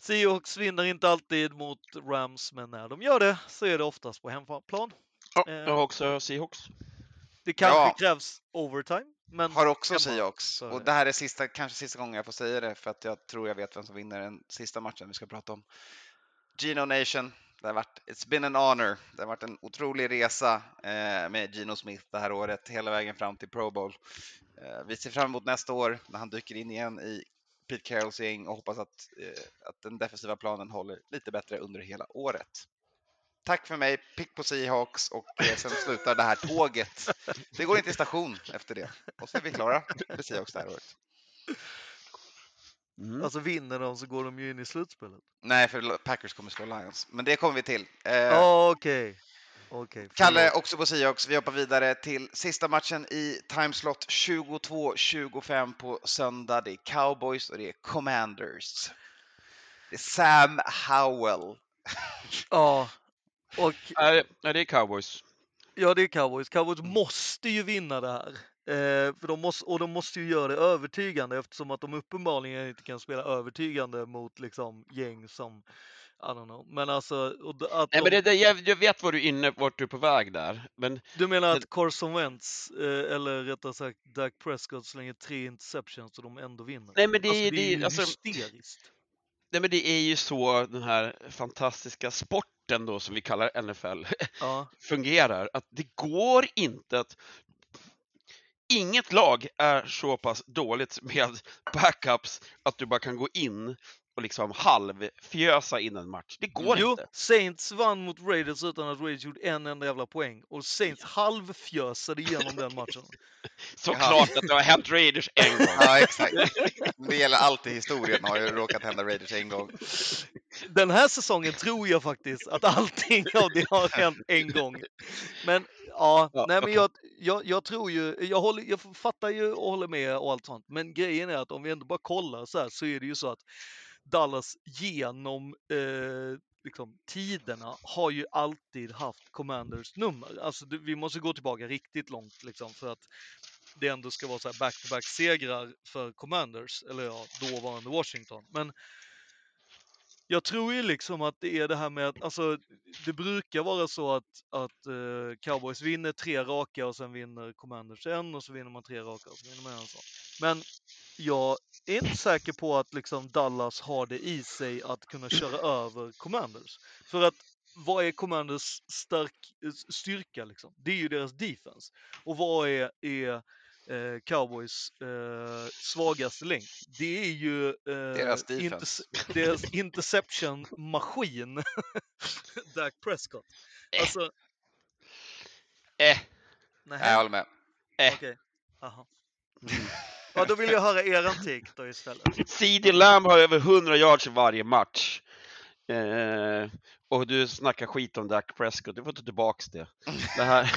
Seahawks vinner inte alltid mot Rams, men när de gör det så är det oftast på hemplan. Ja, Eh. jag har också Seahawks. Det kanske Ja. krävs overtime, men Har också Seahawks. Och det. det här är sista, kanske sista gången jag får säga det för att jag tror jag vet vem som vinner den sista matchen vi ska prata om. Gino Nation. Det har varit, it's been an honor. Det har varit en otrolig resa eh, med Gino Smith det här året, hela vägen fram till Pro Bowl. Eh, vi ser fram emot nästa år när han dyker in igen i Pete Carrolls gäng och hoppas att, eh, att den defensiva planen håller lite bättre under hela året. Tack för mig, pick på Seahawks och eh, sen slutar det här tåget. Det går inte i station efter det. Och så är vi klara med Seahawks det här året. Mm. alltså vinner de så går de ju in i slutspelet. Nej, för Packers kommer slå Lions. Men det kommer vi till. Eh, Ja, Okej. Okej. Kalle också på Seahawks. Vi hoppar vidare till sista matchen i timeslot 22-25 på söndag. Det är Cowboys och det är Commanders. Det är Sam Howell. <laughs> Ja. Och Nej, nej, det är Cowboys. Ja, det är Cowboys. Cowboys måste ju vinna det här. Eh, för de måste, och de måste ju göra det övertygande eftersom att de uppenbarligen inte kan spela övertygande mot liksom gäng som, I don't know. Men alltså, att Nej, men det, det, jag, jag vet var du inne, vart du är på väg där. Men du menar det- att Carson Wentz, eh, eller rättare sagt Dak Prescott slänger tre interceptions och de ändå vinner? Nej, men det, alltså, är- det är det, ju alltså, hysteriskt. nej, men det är ju så den här fantastiska sporten då som vi kallar NFL Ja, <laughs> fungerar. Att det går inte att Inget lag är så pass dåligt med backups att du bara kan gå in och liksom halvfjösa in en match. Det går jo, inte. Saints vann mot Raiders utan att Raiders gjorde en enda jävla poäng och Saints halvfjösade igenom den matchen. <laughs> Såklart att det har hänt Raiders en gång. Ja, exakt. Det gäller allt i historien har ju råkat hända Raiders en gång. Den här säsongen tror jag faktiskt att allting av det har hänt en gång. Men ja, Ja, nej men okej. jag, jag, jag tror ju, jag, håller, jag fattar ju och håller med och allt sånt. Men grejen är att om vi ändå bara kollar så här så är det ju så att Dallas genom eh, liksom, tiderna har ju alltid haft Commanders nummer. Alltså vi måste gå tillbaka riktigt långt liksom för att det ändå ska vara så här back-to-back segrar för Commanders, eller ja, dåvarande Washington. Men jag tror ju liksom att det är det här med att, alltså det brukar vara så att, att uh, Cowboys vinner tre raka och sen vinner Commanders en och så vinner man tre raka och så vinner man en sån. Men jag är inte säker på att liksom Dallas har det i sig att kunna köra över Commanders. För att vad är Commanders stark, eh, styrka liksom? Det är ju deras defense. Och vad är, är eh, Cowboys eh, svagaste länk? Det är ju eh, Deras interce- deras <laughs> interception-maskin, <laughs> Dak Prescott. Eh. Alltså, Eh, Nej, jag håller med. eh. okej. Aha. <laughs> Ja, då vill jag höra eran take då istället. CD Lamb har över 100 yards i varje match. Eh, och du snackar skit om Dak Prescott, du får ta tillbaks det. Det här...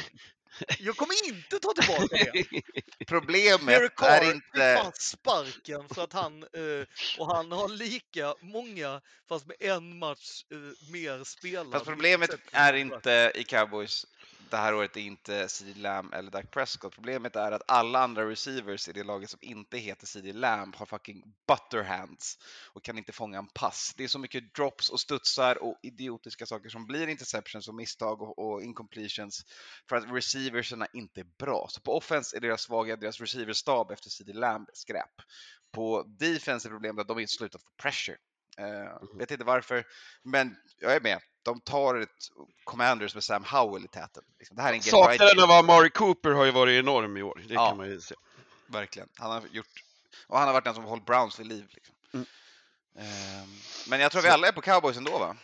<laughs> Jag kommer inte ta tillbaka det. <laughs> Problemet är fick inte... fan sparken för att han, eh, och han har lika många, fast med en match eh, mer spelad. Fast problemet interceptions är inte i Cowboys det här året är inte CD Lamb eller Dak Prescott. Problemet är att alla andra receivers i det laget som inte heter CD Lamb har fucking butterhands och kan inte fånga en pass. Det är så mycket drops och studsar och idiotiska saker som blir interceptions och misstag och, och incompletions för att receiverserna inte är bra. Så på offense är deras svaga, deras receiverstab efter CD Lamb skräp. På defense är problemet att de inte slutat få pressure. Uh, vet inte varför, men jag är med. De tar ett Commanders med Sam Howell i täten. Liksom, det här är en get right Saknaden av Amari Cooper har ju varit enorm i år, det Ja. kan man ju se. Verkligen. Han har gjort Och han har varit den som hållit Browns vid liv. Liksom. Mm. Ehm, men jag tror vi alla är på cowboys ändå va?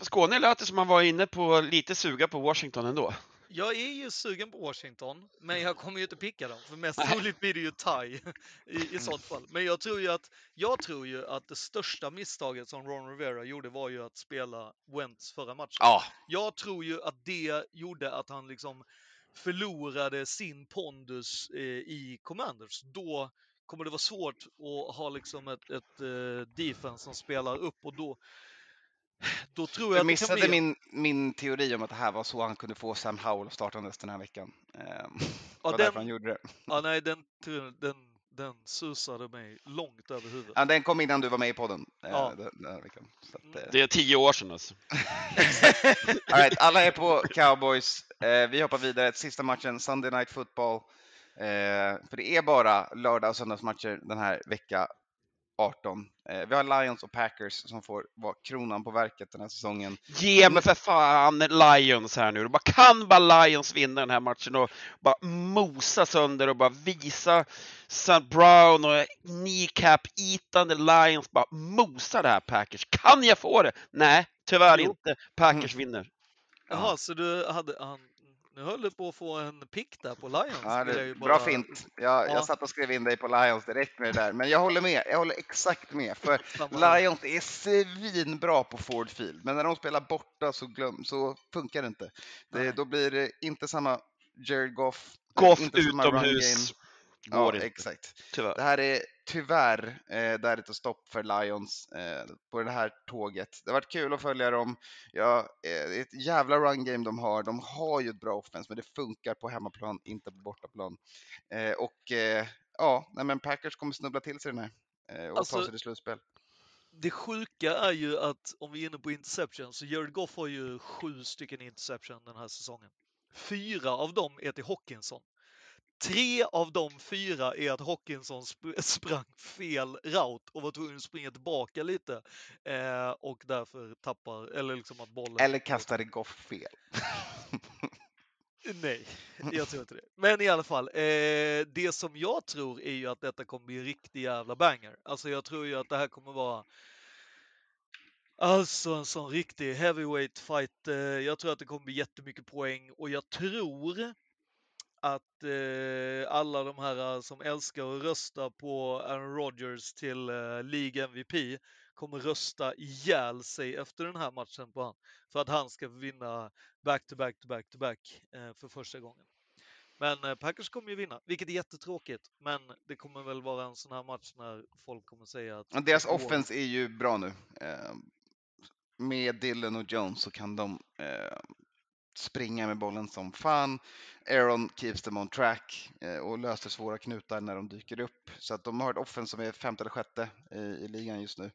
Skåne lät det som man var inne på lite suga på Washington ändå. Jag är ju sugen på Washington, men jag kommer ju inte picka dem. För mest troligt blir det ju tie i, i sånt fall. Men jag tror ju att, jag tror ju att det största misstaget som Ron Rivera gjorde var ju att spela Wentz förra matchen. Ja, Jag tror ju att det gjorde att han liksom förlorade sin pondus eh, i Commanders. Då kommer det vara svårt att ha liksom ett, ett eh, defense som spelar upp och då, då tror jag jag att det kan missade bli... min, min teori om att det här var så han kunde få Sam Howell startandes den här veckan. Ehm, det Ja, var den- därför han gjorde det. Ja, nej, den, den, den susade mig långt över huvudet. Ja, den kom innan du var med i podden eh, Ja. den, den här veckan. Så att, eh, Det är tio år sedan alltså. <laughs> <laughs> All right, alla är på cowboys. Eh, vi hoppar vidare till sista matchen, Sunday Night Football. Eh, för det är bara lördag och söndagsmatcher den här vecka 18. Eh, vi har Lions och Packers som får vara kronan på verket den här säsongen. Ge mig för fan Lions här nu. Bara, kan bara Lions vinna den här matchen och bara mosa sönder och bara visa St. Brown och kneecap-itande Lions bara mosa det här Packers. Kan jag få det? Nej, tyvärr Jo. inte. Packers vinner. Jaha, så du hade... Nu höll du på att få en pick där på Lions. Ja, det, jag ju Bra bara- fint. Jag, Ja. jag satt och skrev in dig på Lions direkt med det där. Men jag håller med. Jag håller exakt med. För <laughs> Lions är svinbra på Ford Field, men när de spelar borta så, glöm, så funkar det inte. Det, då blir det inte samma Jared Goff. Goff utomhus. Går Ja, inte, exakt. tyvärr. Det här är tyvärr eh, där ett stopp för Lions eh, på det här tåget. Det har varit kul att följa dem. Ja, eh, det är ett jävla run game de har. De har ju ett bra offense, men det funkar på hemmaplan, inte på bortaplan. Eh, och eh, ja, nej, men Packers kommer snubbla till sig den här eh, och Alltså, ta sig till slutspel. Det sjuka är ju att om vi är inne på interception så Jared Goff har ju sju stycken interception den här säsongen. Fyra av dem är till Hawkinson. Tre av de fyra är att Hawkinson sp- <laughs> sprang fel route och var tvungen att springa tillbaka lite eh, och därför tappar, eller liksom att bollen... Eller kastade Goff fel. Nej, <laughs> jag tror inte det. Men i alla fall, eh, det som jag tror är ju att detta kommer bli en riktig jävla banger. Alltså jag tror ju att det här kommer vara Alltså en sån riktig heavyweight fight. Eh, jag tror att det kommer bli jättemycket poäng och jag tror att eh, alla de här eh, som älskar att rösta på Aaron Rodgers till eh, League MVP kommer rösta ihjäl sig efter den här matchen på han. För att han ska vinna back to back to back to back eh, för första gången. Men eh, Packers kommer ju vinna, vilket är jättetråkigt. Men det kommer väl vara en sån här match när folk kommer säga att... Deras går. offense är ju bra nu. Eh, med Dylan och Jones så kan de springa med bollen som fan. Aaron keeps them on track eh, och löser svåra knutar när de dyker upp. Så att de har ett offense som är femte eller sjätte i, i ligan just nu.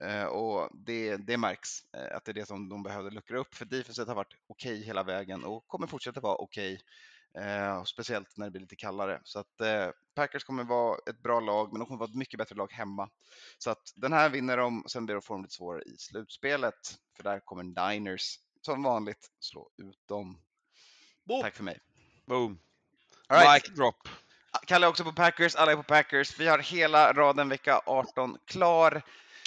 Eh, och det, det märks eh, att det är det som de behövde luckra upp. För defenset har varit okej hela vägen och kommer fortsätta vara okej. Eh, speciellt när det blir lite kallare. Så att eh, Packers kommer vara ett bra lag, men de kommer vara ett mycket bättre lag hemma. Så att den här vinner de, sen blir det få dem lite svårare i slutspelet. För där kommer Niners som vanligt slå ut dem. Boom! Tack för mig. Boom. All right. Mic drop. Kalle är också på Packers, alla är på Packers. Vi har hela raden vecka 18 klar.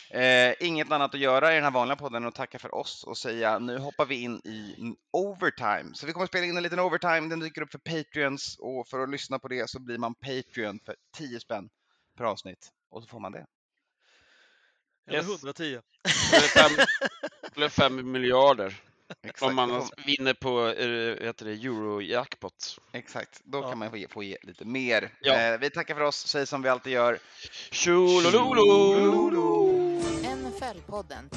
Eh, inget annat att göra i den här vanliga podden än att tacka för oss och säga nu hoppar vi in i overtime. Så vi kommer spela in en liten overtime, den dyker upp för Patreons och för att lyssna på det så blir man Patreon för 10 spänn per avsnitt och så får man det. Eller Yes. 110. Eller fem, <laughs> eller fem miljarder. Exakt, Om man vinner på eh, heter det, Euro-jackpot. exakt. då Ja. kan man få ge, få ge lite mer. Ja. Eh, vi tackar för oss, säg som vi alltid gör. Tjolololo! NFL-podden.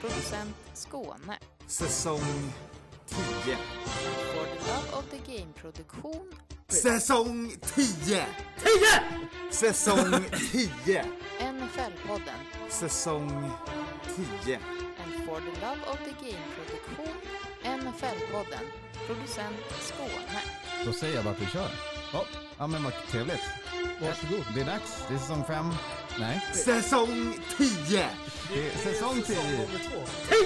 Producent Skåne. Säsong 10. For the Love of the Game-produktion. Säsong 10! 10! Säsong <laughs> 10. NFL-podden. Säsong 10. And for the Love of the Game-produktion. NFL-podden. Producent Skåne. Då säger jag bara att vi kör. Ja, ja men vad trevligt. Varsågod. Det är dags. Det är säsong fem. Nej, Säsong 10! det är säsong 10. Nummer två. 10!